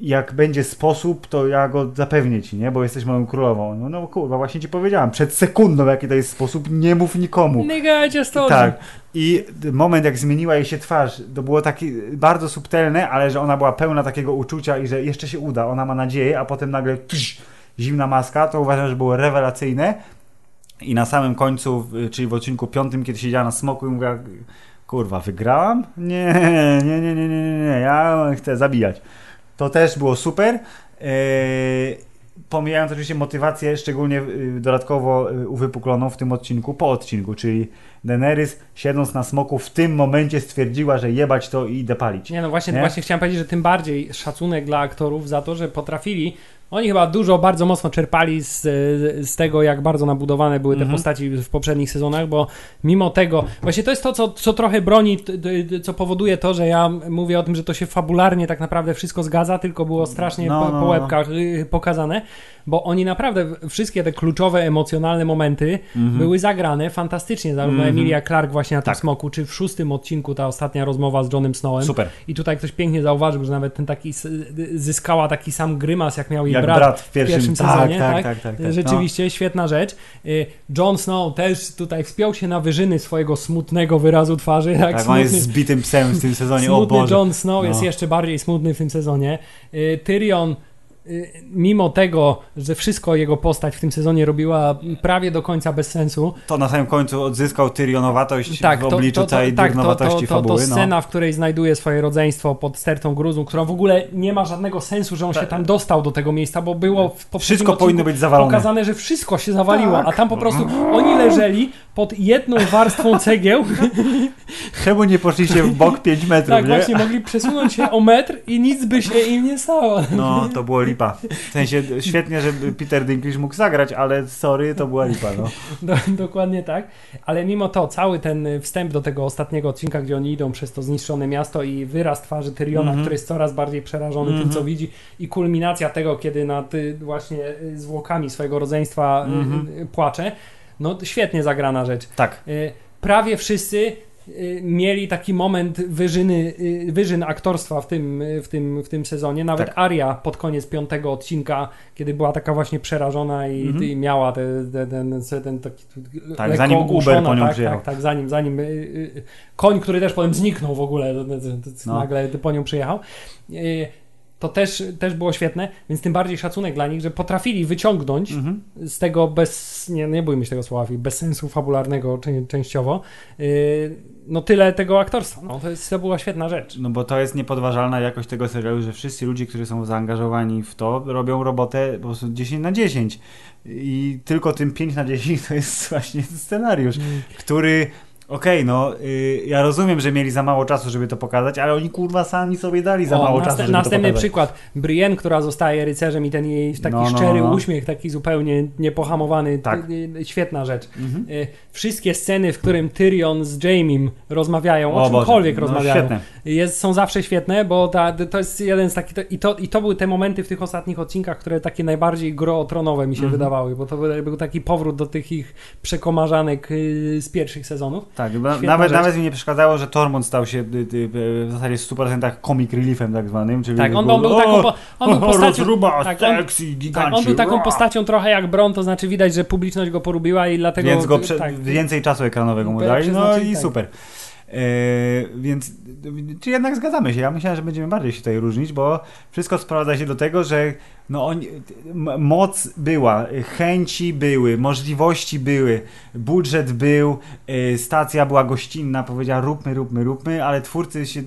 jak będzie sposób, to ja go zapewnię ci, nie? Bo jesteś moją królową. No, no kurwa, właśnie ci powiedziałam. Przed sekundą, jaki to jest sposób, nie mów nikomu. Nigga, just Tak. I moment, jak zmieniła jej się twarz, to było takie bardzo subtelne, ale że ona była pełna takiego uczucia i że jeszcze się uda, ona ma nadzieję, a potem nagle tsz, zimna maska, to uważam, że było rewelacyjne. I na samym końcu, czyli w odcinku piątym, kiedy siedziała na smoku i mówiła, kurwa, wygrałam? Nie, nie, nie, nie, nie, nie, ja chcę zabijać. To też było super. Eee, pomijając oczywiście motywację, szczególnie y, dodatkowo y, uwypukloną w tym odcinku, po odcinku, czyli Daenerys siedząc na smoku w tym momencie stwierdziła, że jebać to i idę palić. Nie, no właśnie, Nie? właśnie chciałem powiedzieć, że tym bardziej szacunek dla aktorów za to, że potrafili. Oni chyba dużo, bardzo mocno czerpali z, z tego, jak bardzo nabudowane były te Mhm. postaci w poprzednich sezonach, bo mimo tego, właśnie to jest to, co, co trochę broni, co powoduje to, że ja mówię o tym, że to się fabularnie tak naprawdę wszystko zgadza, tylko było strasznie No, po, no, po no. łebkach y, pokazane, bo oni naprawdę wszystkie te kluczowe, emocjonalne momenty Mhm. były zagrane fantastycznie, zarówno Mhm. Emilia Clark właśnie na tym Tak. smoku, czy w szóstym odcinku ta ostatnia rozmowa z Johnem Snowem. Super. I tutaj ktoś pięknie zauważył, że nawet ten taki s- zyskała taki sam grymas, jak miał jej Jak brat, brat w pierwszym, pierwszym tak, sezonie, tak, tak? tak, tak, Rzeczywiście świetna rzecz. Y, Jon Snow też tutaj wspiął się na wyżyny swojego smutnego wyrazu twarzy. No. Tak, Tak, on smutny, jest zbitym psem w tym sezonie, o smutny Boże. Jon Snow No. jest jeszcze bardziej smutny w tym sezonie. Y, Tyrion y, mimo tego, że wszystko jego postać w tym sezonie robiła prawie do końca bez sensu, To na samym końcu odzyskał Tyrionowatość tak, w obliczu całej tak, to, to, durnowatości to, to, fabuły. no. scena, w której znajduje swoje rodzeństwo pod stertą gruzą, która w ogóle nie ma żadnego sensu, że on się tam dostał do tego miejsca, bo było w poprzednim Tak. Wszystko powinno być zawalone. pokazane, że wszystko się zawaliło, Tak. a tam po prostu oni leżeli pod jedną warstwą cegieł, Czemu nie poszliście w bok 5 metrów, tak nie? właśnie mogli przesunąć się o metr i nic by się im nie stało. No, to było lipa. W sensie świetnie, żeby Peter Dinklage mógł zagrać, ale sorry, to była lipa, no. Do, dokładnie tak. Ale mimo to, cały ten wstęp do tego ostatniego odcinka, gdzie oni idą przez to zniszczone miasto i wyraz twarzy Tyriona, Mhm. który jest coraz bardziej przerażony tym, co widzi i kulminacja tego, kiedy nad y, właśnie y, zwłokami swojego rodzeństwa Mhm. y, płacze, no świetnie zagrana rzecz. Tak. Y, Prawie wszyscy y, mieli taki moment wyżyny, y, wyżyn aktorstwa w tym, w, tym, w tym sezonie. Nawet Tak. Aria pod koniec piątego odcinka, kiedy była taka właśnie przerażona i, Mhm. i miała te, te, ten, ten taki Tak, lekko zanim ogłuszona, Uber po nią tak, przyjechał. Tak, tak, zanim, zanim koń, który też potem zniknął w ogóle, No. nagle po nią przyjechał. To też, też było świetne, więc tym bardziej szacunek dla nich, że potrafili wyciągnąć Mhm. z tego bez, nie, nie bójmy się tego słowa, bez sensu fabularnego czę- częściowo, yy, no tyle tego aktorstwa. No, to, jest, to była świetna rzecz. No bo to jest niepodważalna jakość tego serialu, że wszyscy ludzie, którzy są zaangażowani w to, robią robotę po prostu 10 na 10. I tylko tym 5 na 10 to jest właśnie scenariusz, który. Okej, no y, ja rozumiem, że mieli za mało czasu, żeby to pokazać, ale oni kurwa sami sobie dali za O, mało czasu, żeby Następny to pokazać. przykład. Brienne, która zostaje rycerzem i ten jej taki No, no, szczery no. uśmiech, taki zupełnie niepohamowany, Tak. y, świetna rzecz. Mhm. Y, Wszystkie sceny, w którym Tyrion z Jamiem rozmawiają, o, O czymkolwiek no, rozmawiają, jest, są zawsze świetne, bo ta, to jest jeden z takich. I to, I to były te momenty w tych ostatnich odcinkach, które takie najbardziej grootronowe mi się Mhm. wydawały, bo to był, był taki powrót do tych ich przekomarzanek y, z pierwszych sezonów. Tak, Świetna nawet, rzecz. nawet mi nie przeszkadzało, że Tormund stał się y, w zasadzie w 100% comic reliefem tak zwanym, czyli Tak, on, był- on był o, taką. Po, on był postacią. rozruba, tak, on- sexy, Tak, on był taką postacią trochę jak Bron, to znaczy widać, że publiczność go polubiła i dlatego. Więc go prze- tak, więcej czasu ekranowego mu dali, no i tak. super. E, więc czy jednak zgadzamy się? Ja myślałem, że będziemy bardziej się tutaj różnić, bo wszystko sprowadza się do tego, że no oni, m- moc była, chęci były, możliwości były, budżet był, e, stacja była gościnna, powiedziała róbmy, róbmy, róbmy, ale twórcy się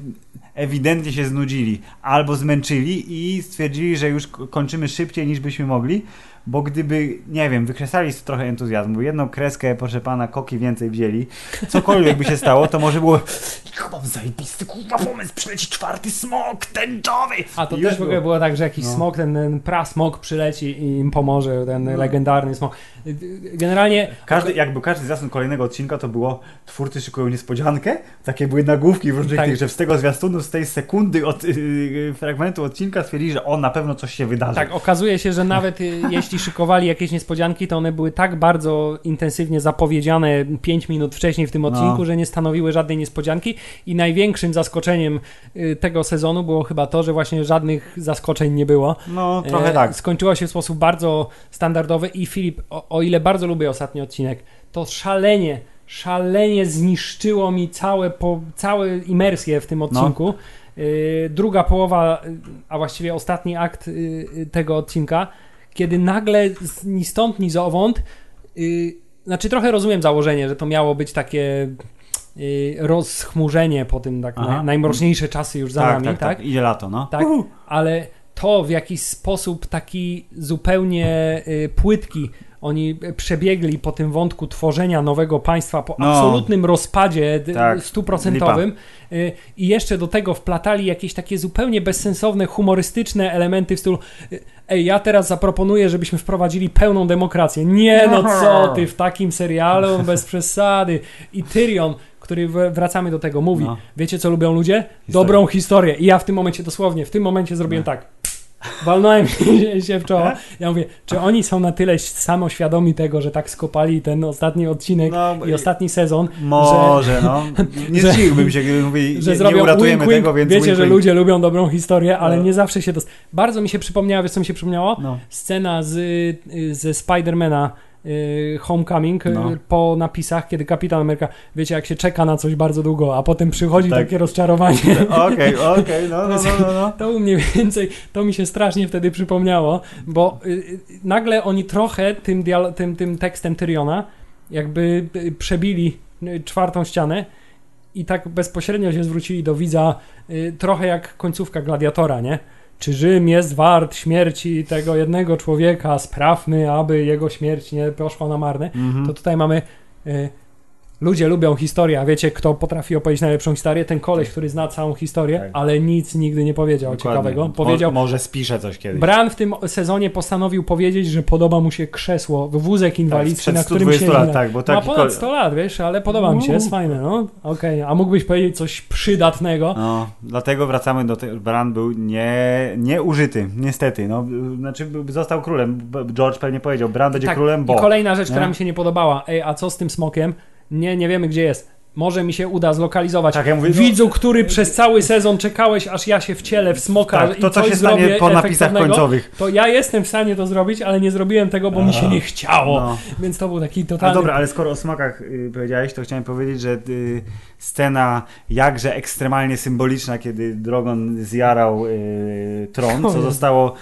ewidentnie się znudzili albo zmęczyli i stwierdzili, że już ko- kończymy szybciej niż byśmy mogli, bo gdyby, nie wiem, wykresali z trochę entuzjazmu, jedną kreskę, proszę pana, koki więcej wzięli, cokolwiek by się stało, to może było chyba zajebisty kurwa pomysł, przyleci czwarty smok tęczowy! A to już też w ogóle było tak, że jakiś No. smok, ten, ten prasmok przyleci i im pomoże, ten legendarny smok. Generalnie Każdy, jakby każdy zwiastun kolejnego odcinka to było twórcy szykują niespodziankę, takie były nagłówki w różnych Tak. tych, że z tego zwiastunu, z tej sekundy od yy, fragmentu odcinka stwierdzili, że o, na pewno coś się wydarzy. Tak, okazuje się, że nawet y, szykowali jakieś niespodzianki, to one były tak bardzo intensywnie zapowiedziane 5 minut wcześniej w tym odcinku, No. że nie stanowiły żadnej niespodzianki i największym zaskoczeniem y, tego sezonu było chyba to, że właśnie żadnych zaskoczeń nie było. No, trochę E, tak. Skończyło się w sposób bardzo standardowy i Filip, o, o ile bardzo lubię ostatni odcinek, to szalenie, szalenie zniszczyło mi całe, po, całe imersję w tym odcinku. Y, druga połowa, a właściwie ostatni akt y, y, tego odcinka, kiedy nagle z- ni stąd, ni zowąd, y, znaczy trochę rozumiem założenie, że to miało być takie y, rozchmurzenie po tym, tak, najmroczniejsze czasy już za tak, nami, tak, tak, Idzie lato, no. tak, ale to w jakiś sposób taki zupełnie y, płytki oni przebiegli po tym wątku tworzenia nowego państwa po No. absolutnym rozpadzie Tak, stuprocentowym y, i jeszcze do tego wplatali jakieś takie zupełnie bezsensowne, humorystyczne elementy w stylu y, ej, ja teraz zaproponuję, żebyśmy wprowadzili pełną demokrację. Nie no co ty, w takim serialu bez przesady. I Tyrion, który wracamy do tego, mówi, No. wiecie co lubią ludzie? Dobrą historię. I ja w tym momencie dosłownie, w tym momencie zrobiłem No. tak. Walnąłem się- w czoło. Ja mówię, czy oni są na tyle samoświadomi tego, że tak skopali ten ostatni odcinek No, i ostatni sezon, Może, no. Nie że- zdziwiłbym się, gdyby mówili, że nie, zrobią nie uratujemy wink, tego, więc Wiecie, wink, że wink. ludzie lubią dobrą historię, ale No. nie zawsze się dost... Bardzo mi się przypomniała, wiesz co mi się przypomniało? No. Scena z, y, ze Spidermana Homecoming y, No. po napisach, kiedy Kapitan Ameryka, wiecie, jak się czeka na coś bardzo długo, a potem przychodzi Tak. takie rozczarowanie. Okej, okej, no, no, no, no, no. To u mnie więcej, to mi się strasznie wtedy przypomniało, bo y, y, nagle oni trochę tym, tym, tym tekstem Tyriona jakby y, przebili y, czwartą ścianę i tak bezpośrednio się zwrócili do widza y, trochę jak końcówka Gladiatora, nie? Czy Rzym jest wart śmierci tego jednego człowieka? Sprawmy, aby jego śmierć nie poszła na marne. Mhm. To tutaj mamy. Y, ludzie lubią historię, a wiecie, kto potrafi opowiedzieć najlepszą historię? Ten koleś, który zna całą historię, Tak. ale nic nigdy nie powiedział Dokładnie. ciekawego. Mo- Powiedział. może spiszę coś kiedyś. Bran w tym sezonie postanowił powiedzieć, że podoba mu się krzesło, wózek tak, inwalidzki, sprzed na którym 120 siedzi. lat, tak, bo Ma taki ponad kol- 100 lat, wiesz, ale podoba mi się, jest fajne, no. Okej, a mógłbyś powiedzieć coś przydatnego? No, dlatego wracamy do tego. Bran był nie, nieużyty, niestety. No, znaczy został królem. George pewnie powiedział, Bran będzie królem, bo. Tak, I kolejna rzecz, nie? która mi się nie podobała. Ej, a co z tym smokiem? Nie, nie wiemy gdzie jest. Może mi się uda zlokalizować. Tak, ja mówię, no- Widzu, który przez cały sezon czekałeś, aż ja się wcielę w smoka Tak, i to co coś się zrobię stanie po napisach końcowych. To ja jestem w stanie to zrobić, ale nie zrobiłem tego, bo mi się nie chciało. No. Więc to był taki A totalny... dobra, ale skoro o smakach y, powiedziałeś, to chciałem powiedzieć, że y, scena jakże ekstremalnie symboliczna, kiedy Drogon zjarał y, tron, co zostało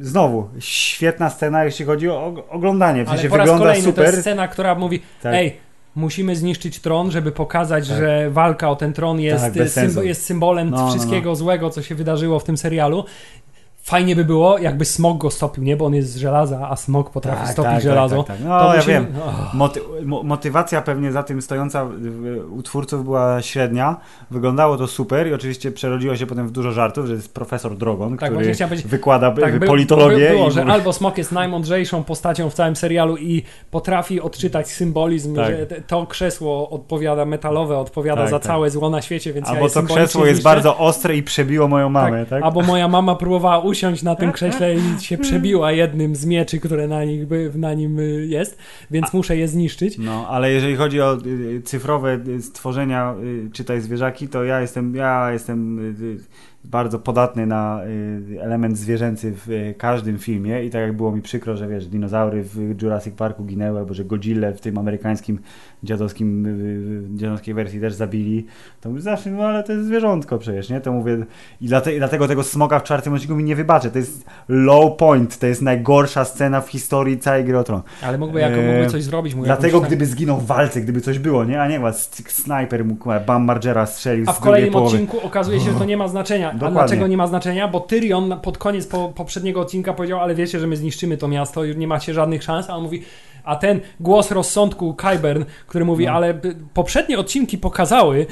znowu świetna scena, jeśli chodzi o og- oglądanie. W Ale sensie po raz wygląda kolejny super. to jest scena, która mówi, Tak. ej, musimy zniszczyć tron, żeby pokazać, Tak. że walka o ten tron jest, Tak, jest symbolem No, no, no. wszystkiego złego, co się wydarzyło w tym serialu. Fajnie by było, jakby smog go stopił, nie? Bo on jest z żelaza, a smog potrafi Tak, stopić tak, żelazo. Tak, tak, tak. No, To ja musimy- wiem. Och. Moty mo motywacja pewnie za tym stojąca u twórców była średnia. Wyglądało to super i oczywiście przerodziło się potem w dużo żartów, że jest profesor Drogon, Tak, który wykłada Tak, by- politologię. by, było, i że albo Smok jest najmądrzejszą postacią w całym serialu i potrafi odczytać symbolizm, Tak. że to krzesło odpowiada, metalowe odpowiada Tak, za tak. całe zło na świecie, więc ja Albo je to krzesło jest bardzo ostre i przebiło moją mamę, tak? Albo moja mama próbowała usiąść na tym krześle i się przebiła jednym z mieczy, które na, nich, na nim y, jest, więc muszę je zniszczyć. No, ale jeżeli chodzi o y, cyfrowe y, stworzenia, czytaj zwierzaki, to ja jestem, ja jestem bardzo podatny na y, element zwierzęcy w y, każdym filmie i tak jak było mi przykro, że wiesz, dinozaury w Jurassic Parku ginęły, albo że Godzilla w tym amerykańskim dziadowskim, y, dziadowskiej wersji też zabili, to mówię zawsze, no ale to jest zwierzątko przecież, nie? To mówię i, dlate, i dlatego tego smoka w czwartym odcinku mi nie wybaczę, to jest low point, to jest najgorsza scena w historii całej gry. Ale mógłby, jako Eee, mógłby coś zrobić. Mógł Dlatego jakąś gdyby zginął w walce, gdyby coś było, nie? A nie, s- snajper mógł, Bam Margera strzelił A w kolejnym odcinku okazuje się, że to nie ma znaczenia. A Dokładnie. dlaczego nie ma znaczenia? Bo Tyrion pod koniec po, poprzedniego odcinka powiedział, ale wiecie, że my zniszczymy to miasto, już nie macie żadnych szans, a on mówi, a ten głos rozsądku Kyburn, który mówi, No. ale poprzednie odcinki pokazały,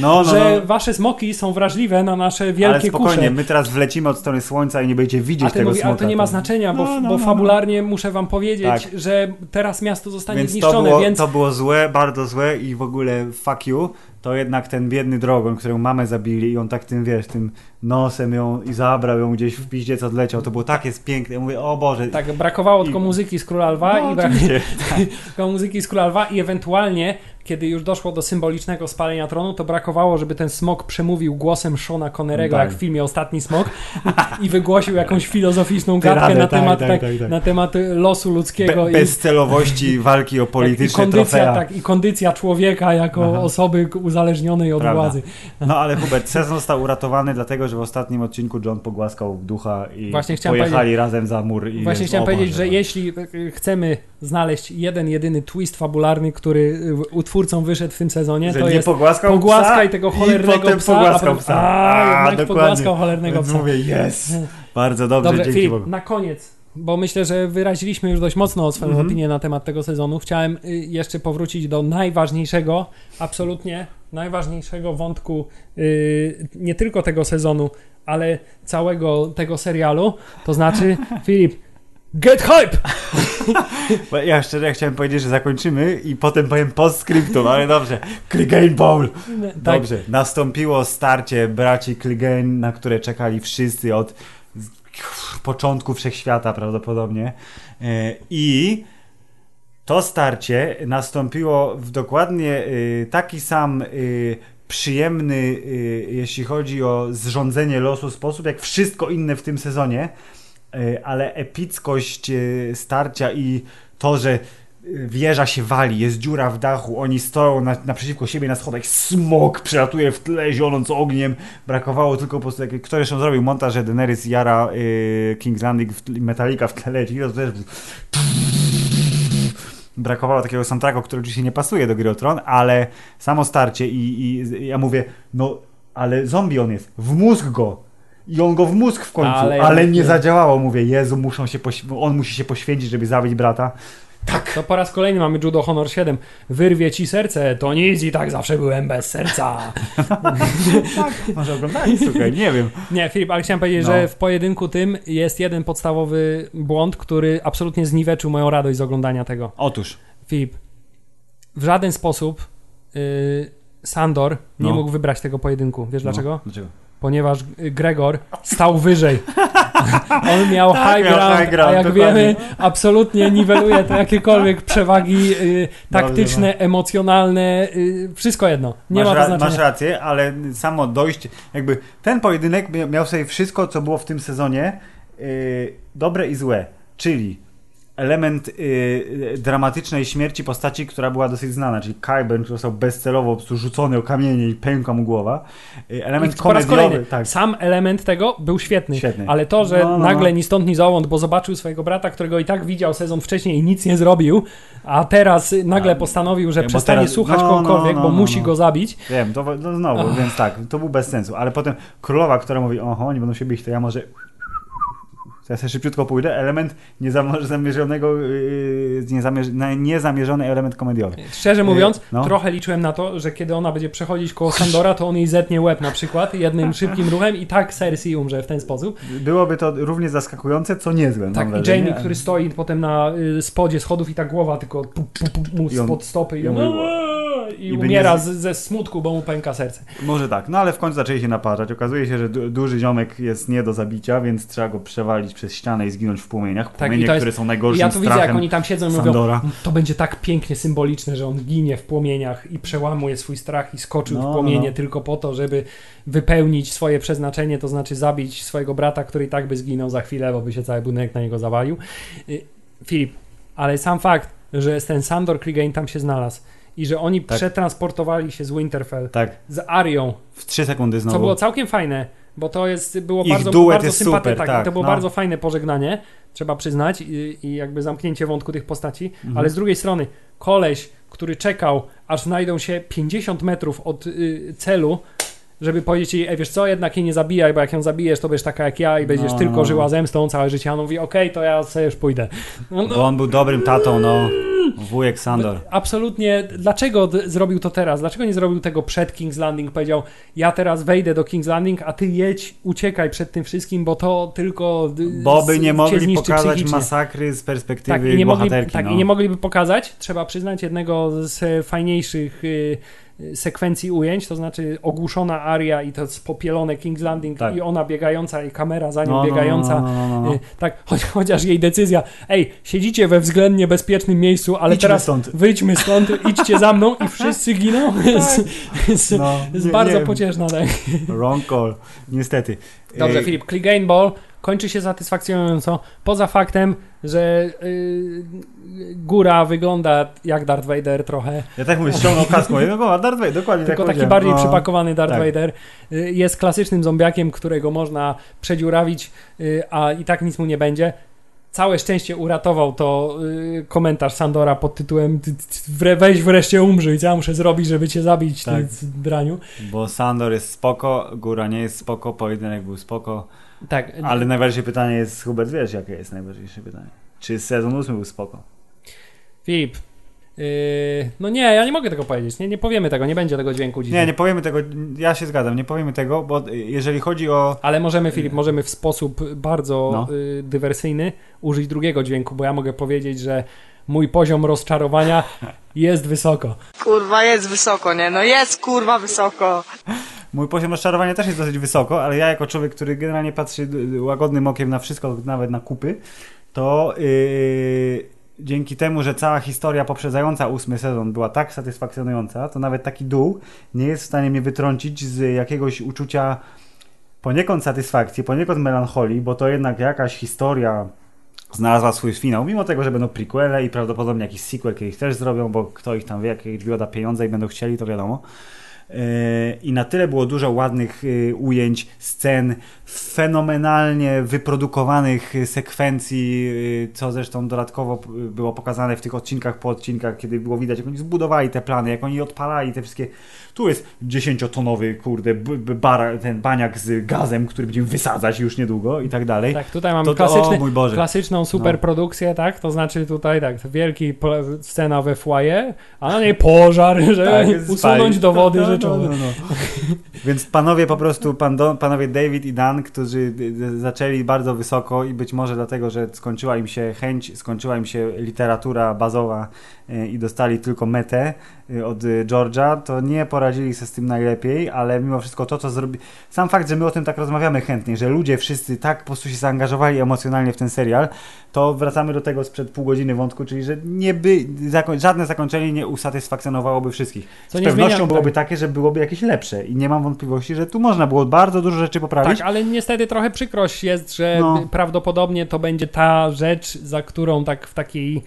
No, no, że no. wasze smoki są wrażliwe na nasze Ale wielkie spokojnie, kusze. my teraz wlecimy od strony słońca i nie będziecie widzieć A ten tego mówi, smoka. ale to nie ma to- znaczenia, bo, No, no, bo fabularnie muszę wam powiedzieć, Tak. że teraz miasto zostanie Więc to zniszczone, było, więc to było złe, bardzo złe i w ogóle fuck you. To jednak ten biedny Drogon, którą mamę zabili i on tak tym, wiesz, tym nosem ją i zabrał ją gdzieś w piździec odleciał. To było tak jest piękne. Ja mówię, o Boże. tak brakowało I- tylko muzyki z Króla Lwa No, i brak... oczywiście. tylko muzyki z Króla Lwa i ewentualnie, kiedy już doszło do symbolicznego spalenia tronu, to brakowało, żeby ten smok przemówił głosem Shona Connerego, Tak. jak w filmie Ostatni Smok i wygłosił jakąś filozoficzną gadkę na, tak, temat, tak, tak, tak, tak. na temat losu ludzkiego Be, i bezcelowości walki o tak, i, polityczne kondycja, trofea. tak, i kondycja człowieka jako Aha. osoby uzależnionej od Prawda. władzy. No ale Hubert, sezon został uratowany, dlatego że w ostatnim odcinku John pogłaskał ducha i Właśnie pojechali razem za mur. I Właśnie chciałem powiedzieć, że no. jeśli y, chcemy znaleźć jeden, jedyny twist fabularny, który y, u twórcom wyszedł w tym sezonie, Że to nie jest pogłaskał pogłaskaj psa tego i cholernego potem psa, pogłaskał a, psa. A, jednak dokładnie. pogłaskał cholernego Więc psa. mówię, yes. Bardzo dobrze, Dobrze, dzięki Filip, Bogu. na koniec, bo myślę, że wyraziliśmy już dość mocno swoją Mhm. opinię na temat tego sezonu. Chciałem y, jeszcze powrócić do najważniejszego, absolutnie najważniejszego wątku y, nie tylko tego sezonu, ale całego tego serialu. To znaczy, Filip, get hype! Bo Ja szczerze chciałem powiedzieć, że zakończymy i potem powiem postscriptum, ale dobrze. Clegane Bowl. Tak, Dobrze. Nastąpiło starcie braci Clegane, na które czekali wszyscy od początku wszechświata prawdopodobnie. E, I to starcie nastąpiło w dokładnie y, taki sam y, przyjemny, jeśli chodzi o zrządzenie losu sposób, jak wszystko inne w tym sezonie, ale epickość y, starcia i to, że y, wieża się wali, jest dziura w dachu, oni stoją na, naprzeciwko siebie na schodach, smok przelatuje w tle, zionąc ogniem, brakowało tylko po prostu, kto jeszcze zrobił montaż, że Daenerys jara King's Landing, w, Metallica w tle leci, to też brakowało takiego soundtracku, który oczywiście nie pasuje do Gry o Tron, ale samo starcie i, i ja mówię, no ale zombie on jest, w mózg go, i on go w mózg w końcu, ale, Ale- nie zadziałało. Mówię, Jezu, muszą się on musi się poświęcić, żeby zabić brata. To po raz kolejny mamy Judo Honor 7. Wyrwie ci serce, to nic i tak zawsze byłem bez serca. Może oglądali, słuchaj, nie wiem. Nie, Filip, ale chciałem powiedzieć, No. że w pojedynku tym jest jeden podstawowy błąd, który absolutnie zniweczył moją radość z oglądania tego. Otóż, Filip, w żaden sposób y, Sandor nie No. mógł wybrać tego pojedynku. Wiesz dlaczego? No, dlaczego? Ponieważ y, Gregor stał wyżej. On miał Tak, high miał ground, high ground, a jak dokładnie. wiemy, absolutnie niweluje to jakiekolwiek przewagi y, taktyczne, emocjonalne, y, wszystko jedno. Nie masz, ma to znaczenia. masz rację, ale samo dojście, jakby ten pojedynek mia- miał sobie wszystko, co było w tym sezonie, yy, dobre i złe. Czyli element yy, dramatycznej śmierci postaci, która była dosyć znana, czyli Kyber, który został bezcelowo rzucony o kamienie i pękła mu głowa. Yy, element I komediowy, kolejny, tak. sam element tego był świetny, Świetny. ale to, że No, no, nagle no. ni stąd, ni zowąd, bo zobaczył swojego brata, którego i tak widział sezon wcześniej i nic nie zrobił, a teraz y, nagle postanowił, że przestanie teraz- słuchać no, no, kogokolwiek, no, bo musi go zabić. Wiem, to, to znowu, Ach. więc tak, to był bez sensu. Ale potem królowa, która mówi, oho, oni będą się bić, to ja może... Ja sobie szybciutko pójdę. Element niezamierzonego, yy, niezamierzony element komediowy. Szczerze mówiąc, no. trochę liczyłem na to, że kiedy ona będzie przechodzić koło Sandora, to on jej zetnie łeb na przykład jednym szybkim ruchem i tak Cersei umrze w ten sposób. Byłoby to równie zaskakujące, co niezłe. Tak, i. Jamie, który stoi potem na y, spodzie schodów i ta głowa tylko pu, pu, pu, mu spod stopy i, on- i, i umiera nie z, ze smutku, bo mu pęka serce. Może tak, no ale w końcu zaczęli się naparzać. Okazuje się, że du- duży ziomek jest nie do zabicia, więc trzeba go przewalić przez ścianę i zginąć w płomieniach. Tak, Płomienie, to jest- które są najgorszym ja to widzę, jak oni tam siedzą i mówią, Sandora. to będzie tak pięknie symboliczne, że on ginie w płomieniach i przełamuje swój strach i skoczył No, w płomienie no. tylko po to, żeby wypełnić swoje przeznaczenie, to znaczy zabić swojego brata, który i tak by zginął za chwilę, bo by się cały budynek na niego zawalił. Y, Filip, ale sam fakt, że ten Sandor Clegane tam się znalazł i że oni Tak. przetransportowali się z Winterfell Tak, z Arią, w 3 sekundy znowu. co było całkiem fajne, bo to jest, było Ich bardzo, duet bardzo sympatyczne. tak, tak, to było no. bardzo fajne pożegnanie, trzeba przyznać, i, i jakby zamknięcie wątku tych postaci, Mhm. ale z drugiej strony koleś, który czekał, aż znajdą się 50 metrów od y, celu, żeby powiedzieć jej, e, wiesz co, jednak jej nie zabijaj, bo jak ją zabijesz, to będziesz taka jak ja i będziesz No, tylko no. żyła zemstą całe życie. A on mówi, okej, to ja sobie już pójdę. No, no, Bo on był dobrym tatą, no. Wujek Sandor. Absolutnie. Dlaczego zrobił to teraz? Dlaczego nie zrobił tego przed King's Landing? Powiedział, ja teraz wejdę do King's Landing, a ty jedź, uciekaj przed tym wszystkim, bo to tylko Bo by nie mogli pokazać psychicznie. masakry z perspektywy Tak, i nie, mogli, bohaterki. tak no. i nie mogliby pokazać, trzeba przyznać, jednego z fajniejszych y, y, sekwencji ujęć, to znaczy ogłuszona aria i to spopielone King's Landing Tak. i ona biegająca i kamera za nią No, no, no, biegająca. no, no, no. Y, Tak, chociaż jej decyzja, ej, siedzicie we względnie bezpiecznym miejscu, ale Idźmy teraz stąd. wyjdźmy stąd, idźcie za mną i wszyscy giną, jest, jest, No, jest nie- bardzo nie- pocieszna. Tak. Wrong call. Niestety. Dobrze, Ej, Filip, Clegane Ball kończy się satysfakcjonująco, poza faktem, że y, góra wygląda jak Darth Vader trochę, Ja tak mówię, ściągnął kaską. Ja, no, Darth Vader, dokładnie tylko tak taki bardziej No. przypakowany Darth tak. Vader. Y, jest klasycznym zombiakiem, którego można przedziurawić, y, a i tak nic mu nie będzie. Całe szczęście uratował to y, komentarz Sandora pod tytułem "Ty- ty- wre- weź wreszcie umrzyj, co ja muszę zrobić, żeby cię zabić, Tak. ty draniu. Bo Sandor jest spoko, góra nie jest spoko, pojedynek był spoko. Tak, Ale najważniejsze pytanie jest, Hubert, wiesz jakie jest najważniejsze pytanie? Czy sezon ósmy był spoko? Filip. Yy, no nie, ja nie mogę tego powiedzieć. Nie, nie powiemy tego, nie będzie tego dźwięku dzisiaj. Nie, nie powiemy tego, ja się zgadzam, nie powiemy tego, bo jeżeli chodzi o... Ale możemy, Filip, możemy w sposób bardzo No. y, dywersyjny użyć drugiego dźwięku, bo ja mogę powiedzieć, że mój poziom rozczarowania jest wysoko. Kurwa, jest wysoko, nie? No jest kurwa wysoko. Mój poziom rozczarowania też jest dosyć wysoko, ale ja jako człowiek, który generalnie patrzy łagodnym okiem na wszystko, nawet na kupy, to yy, dzięki temu, że cała historia poprzedzająca ósmy sezon była tak satysfakcjonująca, to nawet taki dół nie jest w stanie mnie wytrącić z jakiegoś uczucia poniekąd satysfakcji, poniekąd melancholii, bo to jednak jakaś historia znalazła swój finał, mimo tego, że będą prequele i prawdopodobnie jakiś sequel kiedyś też zrobią, bo kto ich tam wie, jak HBO da pieniądze i będą chcieli, to wiadomo. Yy, I na tyle było dużo ładnych yy, ujęć, scen, fenomenalnie wyprodukowanych yy, sekwencji, co zresztą dodatkowo było pokazane w tych odcinkach po odcinkach, kiedy było widać, jak oni zbudowali te plany, jak oni odpalali te wszystkie. Tu jest 10-tonowy, kurde, bar, ten baniak z gazem, który będziemy wysadzać już niedługo i tak dalej. Tak, tutaj mamy To- klasyczny, o klasyczną superprodukcję, tak? To znaczy tutaj tak, wielki scena we foyer, a na niej pożar, żeby Tak, usunąć dowody No, no, rzeczowe. no, no. Więc panowie po prostu, pan panowie David i Dan, którzy zaczęli bardzo wysoko i być może dlatego, że skończyła im się chęć, skończyła im się literatura bazowa i dostali tylko metę y, od y, George'a, to nie poradzili sobie z tym najlepiej, ale mimo wszystko to, co zrobi... Sam fakt, że my o tym tak rozmawiamy chętnie, że ludzie wszyscy tak po prostu się zaangażowali emocjonalnie w ten serial, to wracamy do tego sprzed pół godziny wątku, czyli że nie by, zakoń, żadne zakończenie nie usatysfakcjonowałoby wszystkich. Co Z pewnością zmienia- byłoby tak. takie, że byłoby jakieś lepsze i nie mam wątpliwości, że tu można było bardzo dużo rzeczy poprawić. Tak, ale niestety trochę przykrość jest, że No. prawdopodobnie to będzie ta rzecz, za którą tak w takiej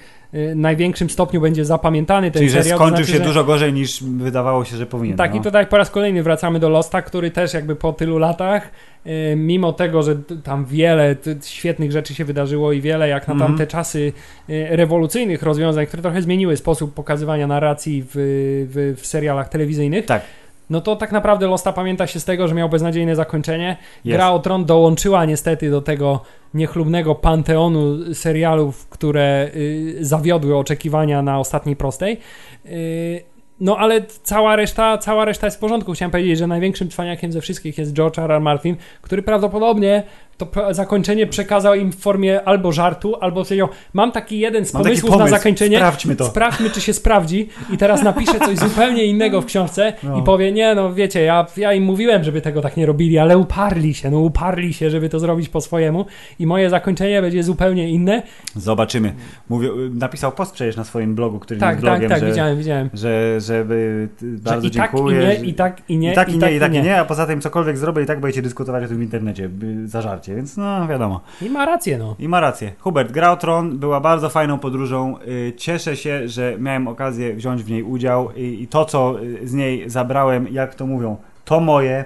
największym stopniu będzie zapamiętany ten Czyli, że serial. to skończył znaczy, się że... dużo gorzej niż wydawało się, że powinien. Tak, no. i tutaj po raz kolejny wracamy do Losta, który też jakby po tylu latach, y, mimo tego, że tam wiele świetnych rzeczy się wydarzyło i wiele jak na Mhm. tamte czasy y, rewolucyjnych rozwiązań, które trochę zmieniły sposób pokazywania narracji w, w, w serialach telewizyjnych, Tak. No to tak naprawdę Losta pamięta się z tego, że miał beznadziejne zakończenie. Gra o Tron dołączyła niestety do tego niechlubnego panteonu serialów, które y, zawiodły oczekiwania na ostatniej prostej. Y, no ale cała reszta, cała reszta jest w porządku. Chciałem powiedzieć, że największym cwaniakiem ze wszystkich jest George R. R. Martin, który prawdopodobnie to zakończenie przekazał im w formie albo żartu, albo powiedział, mam taki jeden z Mam pomysłów pomysł, na zakończenie, sprawdźmy to. sprawdźmy czy się sprawdzi i teraz napiszę coś zupełnie innego w książce No. i powie, nie no wiecie, ja, ja im mówiłem, żeby tego tak nie robili, ale uparli się, no uparli się, żeby to zrobić po swojemu i moje zakończenie będzie zupełnie inne. Zobaczymy. Mówię, napisał post przecież na swoim blogu, który Tak, jest blogiem, tak, tak, że, widziałem, widziałem. że, żeby bardzo że i tak, i dziękuję. nie, że- i tak, i nie, I tak i nie, i tak i nie, a poza tym cokolwiek zrobię i tak będziecie dyskutować o tym w internecie, by- zażarcie, więc no wiadomo. I ma rację, no. I ma rację. Hubert, gra Tron była bardzo fajną podróżą. Y, Cieszę się, że miałem okazję wziąć w niej udział i, i to, co y, z niej zabrałem, jak to mówią, to moje.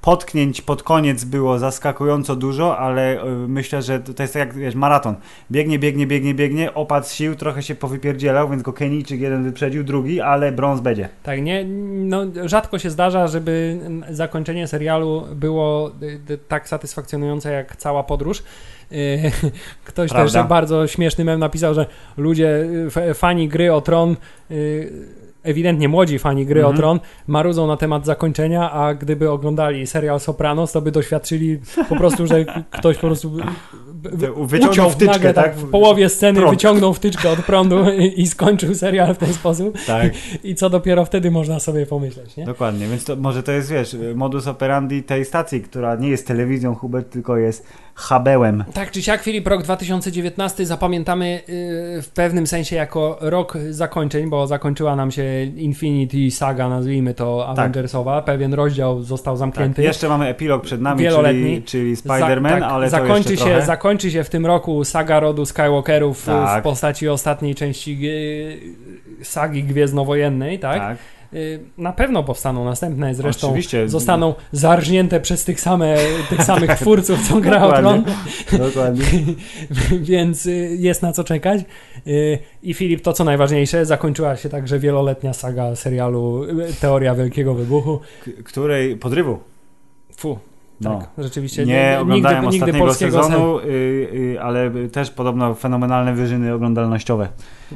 Potknięć pod koniec było zaskakująco dużo, ale y, myślę, że to jest tak jak wiesz, maraton. Biegnie, biegnie, biegnie, biegnie, opadł z sił, trochę się powypierdzielał, więc go Kenijczyk jeden wyprzedził, drugi, ale brąz będzie. Tak, nie, no, rzadko się zdarza, żeby zakończenie serialu było y, y, tak satysfakcjonujące jak cała podróż. Ktoś Prawda. też bardzo śmieszny mem napisał, że ludzie, fani gry o tron, ewidentnie młodzi fani gry Mhm. o tron, marudzą na temat zakończenia, a gdyby oglądali serial Sopranos, to by doświadczyli po prostu, że ktoś po prostu Wyciągnął wtyczkę, nagle, tak? W połowie sceny Prąd. wyciągnął wtyczkę od prądu i, i skończył serial w ten sposób. Tak. I co dopiero wtedy można sobie pomyśleć, nie? Dokładnie, więc to może to jest, wiesz, modus operandi tej stacji, która nie jest telewizją Hubert, tylko jest habełem. Tak czy siak, Filip, rok 2019 zapamiętamy yy, w pewnym sensie jako rok zakończeń, bo zakończyła nam się Infinity Saga, nazwijmy to Avengersowa. Pewien rozdział został Tak, zamknięty. jeszcze mamy epilog przed nami, Wieloletni. czyli, czyli Spider-Man, tak, ale zakończy się, trochę. zakończy się w tym roku saga rodu Skywalkerów y, Tak. w postaci ostatniej części y, sagi gwiezdnowojennej, tak? Tak. Y, Na pewno powstaną następne, zresztą Oczywiście. zostaną zarżnięte przez tych, same, tych samych twórców, co gra o Tron. Dokładnie. Więc y, jest na co czekać. Y, I Filip, to co najważniejsze, zakończyła się także wieloletnia saga serialu Teoria Wielkiego Wybuchu. K- której podrywu. Fu, No. tak, rzeczywiście. Nie, oglądałem nigdy, nigdy ostatniego polskiego sezonu, y, ale też podobno fenomenalne wyżyny oglądalnościowe.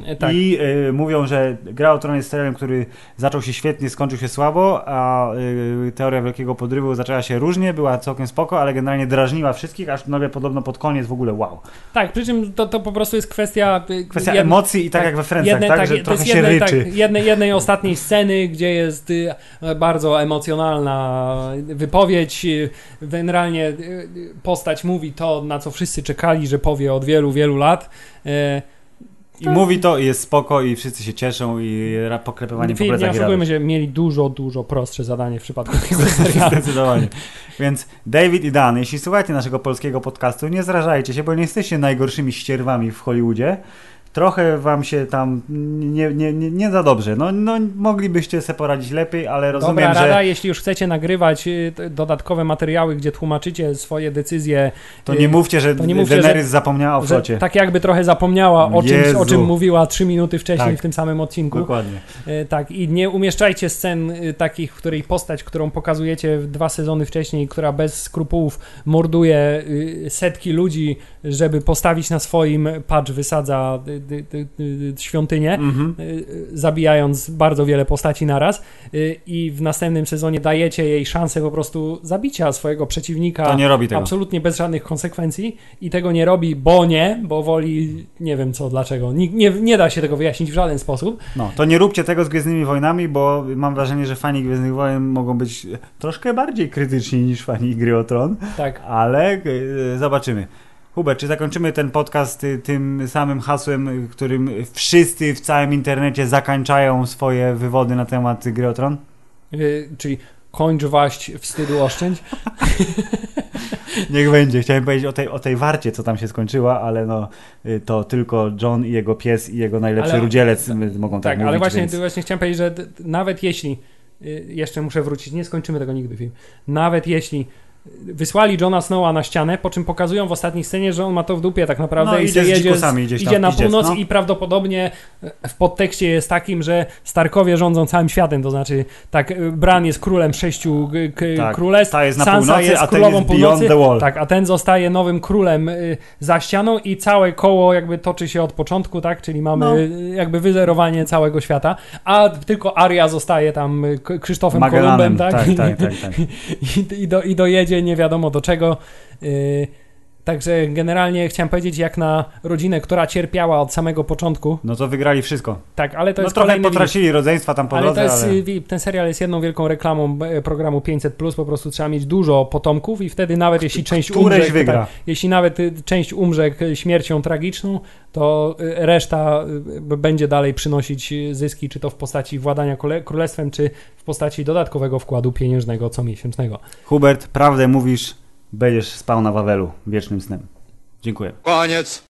Se- Tak. I y, mówią, że Gra o Tron jest serialem, który zaczął się świetnie, skończył się słabo, a y, Teoria Wielkiego Podrywu zaczęła się różnie, była całkiem spoko, ale generalnie drażniła wszystkich, aż nagle podobno pod koniec w ogóle wow. tak, przy czym to, to po prostu jest kwestia... y, Kwestia emocji i tak, tak, jak we Friendsach, jednej- tak, tak, że to trochę jest się jednej, ryczy. Tak, jednej, jednej ostatniej sceny, gdzie jest y, bardzo emocjonalna wypowiedź. y, Generalnie y, y, postać mówi to, na co wszyscy czekali, że powie od wielu, wielu lat. I mówi to i jest spoko i wszyscy się cieszą i poklepywanie po nie plecach i oszukujmy się, mieli dużo, dużo prostsze zadanie w przypadku tego serialu. Zdecydowanie. Więc David i Dan, jeśli słuchacie naszego polskiego podcastu, nie zrażajcie się, bo nie jesteście najgorszymi ścierwami w Hollywoodzie. Trochę wam się tam nie, nie, nie, nie za dobrze. No, no moglibyście sobie poradzić lepiej, ale rozumiem, Dobra rada, że jeśli już chcecie nagrywać y, dodatkowe materiały, gdzie tłumaczycie swoje decyzje, to y, nie mówcie, że to nie mówcie, Daenerys zapomniała o flocie. tak jakby trochę zapomniała o czymś, o czym mówiła trzy minuty wcześniej Tak. w tym samym odcinku. Dokładnie. E, Tak, i nie umieszczajcie scen y, takich, w której postać, którą pokazujecie dwa sezony wcześniej, która bez skrupułów morduje y, setki ludzi, żeby postawić na swoim, patrz, wysadza y, y, y, y, świątynię, Mhm. y, y, zabijając bardzo wiele postaci naraz y, i w następnym sezonie dajecie jej szansę po prostu zabicia swojego przeciwnika To nie robi tego. absolutnie bez żadnych konsekwencji i tego nie robi, bo nie, bo woli, nie wiem co, dlaczego, nie, nie, nie da się tego wyjaśnić w żaden sposób. No, to nie róbcie tego z Gwiezdnymi Wojnami, bo mam wrażenie, że fani Gwiezdnych Wojen mogą być troszkę bardziej krytyczni niż fani Gry o Tron, Tak, ale zobaczymy. Hubert, czy zakończymy ten podcast y, tym samym hasłem, y, którym wszyscy w całym internecie zakańczają swoje wywody na temat Gry o Tron? y, czyli kończ waść, wstydu oszczędź. Niech będzie. Chciałem powiedzieć o tej, o tej warcie, co tam się skończyła, ale no y, to tylko John i jego pies i jego najlepszy Ale- rudzielec y, mogą tak, Tak, mówić. ale właśnie, więc... właśnie chciałem powiedzieć, że nawet jeśli, jeszcze muszę wrócić, nie skończymy tego nigdy film, nawet jeśli wysłali Johna Snowa na ścianę, po czym pokazują w ostatniej scenie, że on ma to w dupie tak naprawdę No, i idzie z jedzie, gdzieś tam idzie na piździec, północ no. i prawdopodobnie y, w podtekście jest takim, że Starkowie rządzą całym światem, to znaczy tak, y, Bran jest królem sześciu Tak, królestw, ta jest na Sansa północy, jest a ten królową jest północy, the wall. tak, a ten zostaje nowym królem y, za ścianą i całe koło jakby toczy się od początku, tak, czyli mamy No. jakby wyzerowanie całego świata, a tylko Aria zostaje tam Krzysztofem Magellanem, Kolumbem, tak, tak, tak, tak, tak. I, i, do, i dojedzie nie wiadomo do czego. y, Także generalnie chciałem powiedzieć, jak na rodzinę, która cierpiała od samego początku, No to wygrali wszystko. tak, ale to no jest trochę kolejny potracili rodzeństwa tam po ale drodze, to jest, ale... y, ten serial jest jedną wielką reklamą e, programu 500+, po prostu trzeba mieć dużo potomków i wtedy nawet jeśli część umrze, wygra. Tak, jeśli nawet y, część umrze k- śmiercią tragiczną, to y, reszta y, będzie dalej przynosić y, zyski, czy to w postaci władania królestwem, czy w postaci dodatkowego wkładu pieniężnego comiesięcznego. Hubert, prawdę mówisz, będziesz spał na Wawelu wiecznym snem. Dziękuję. Koniec.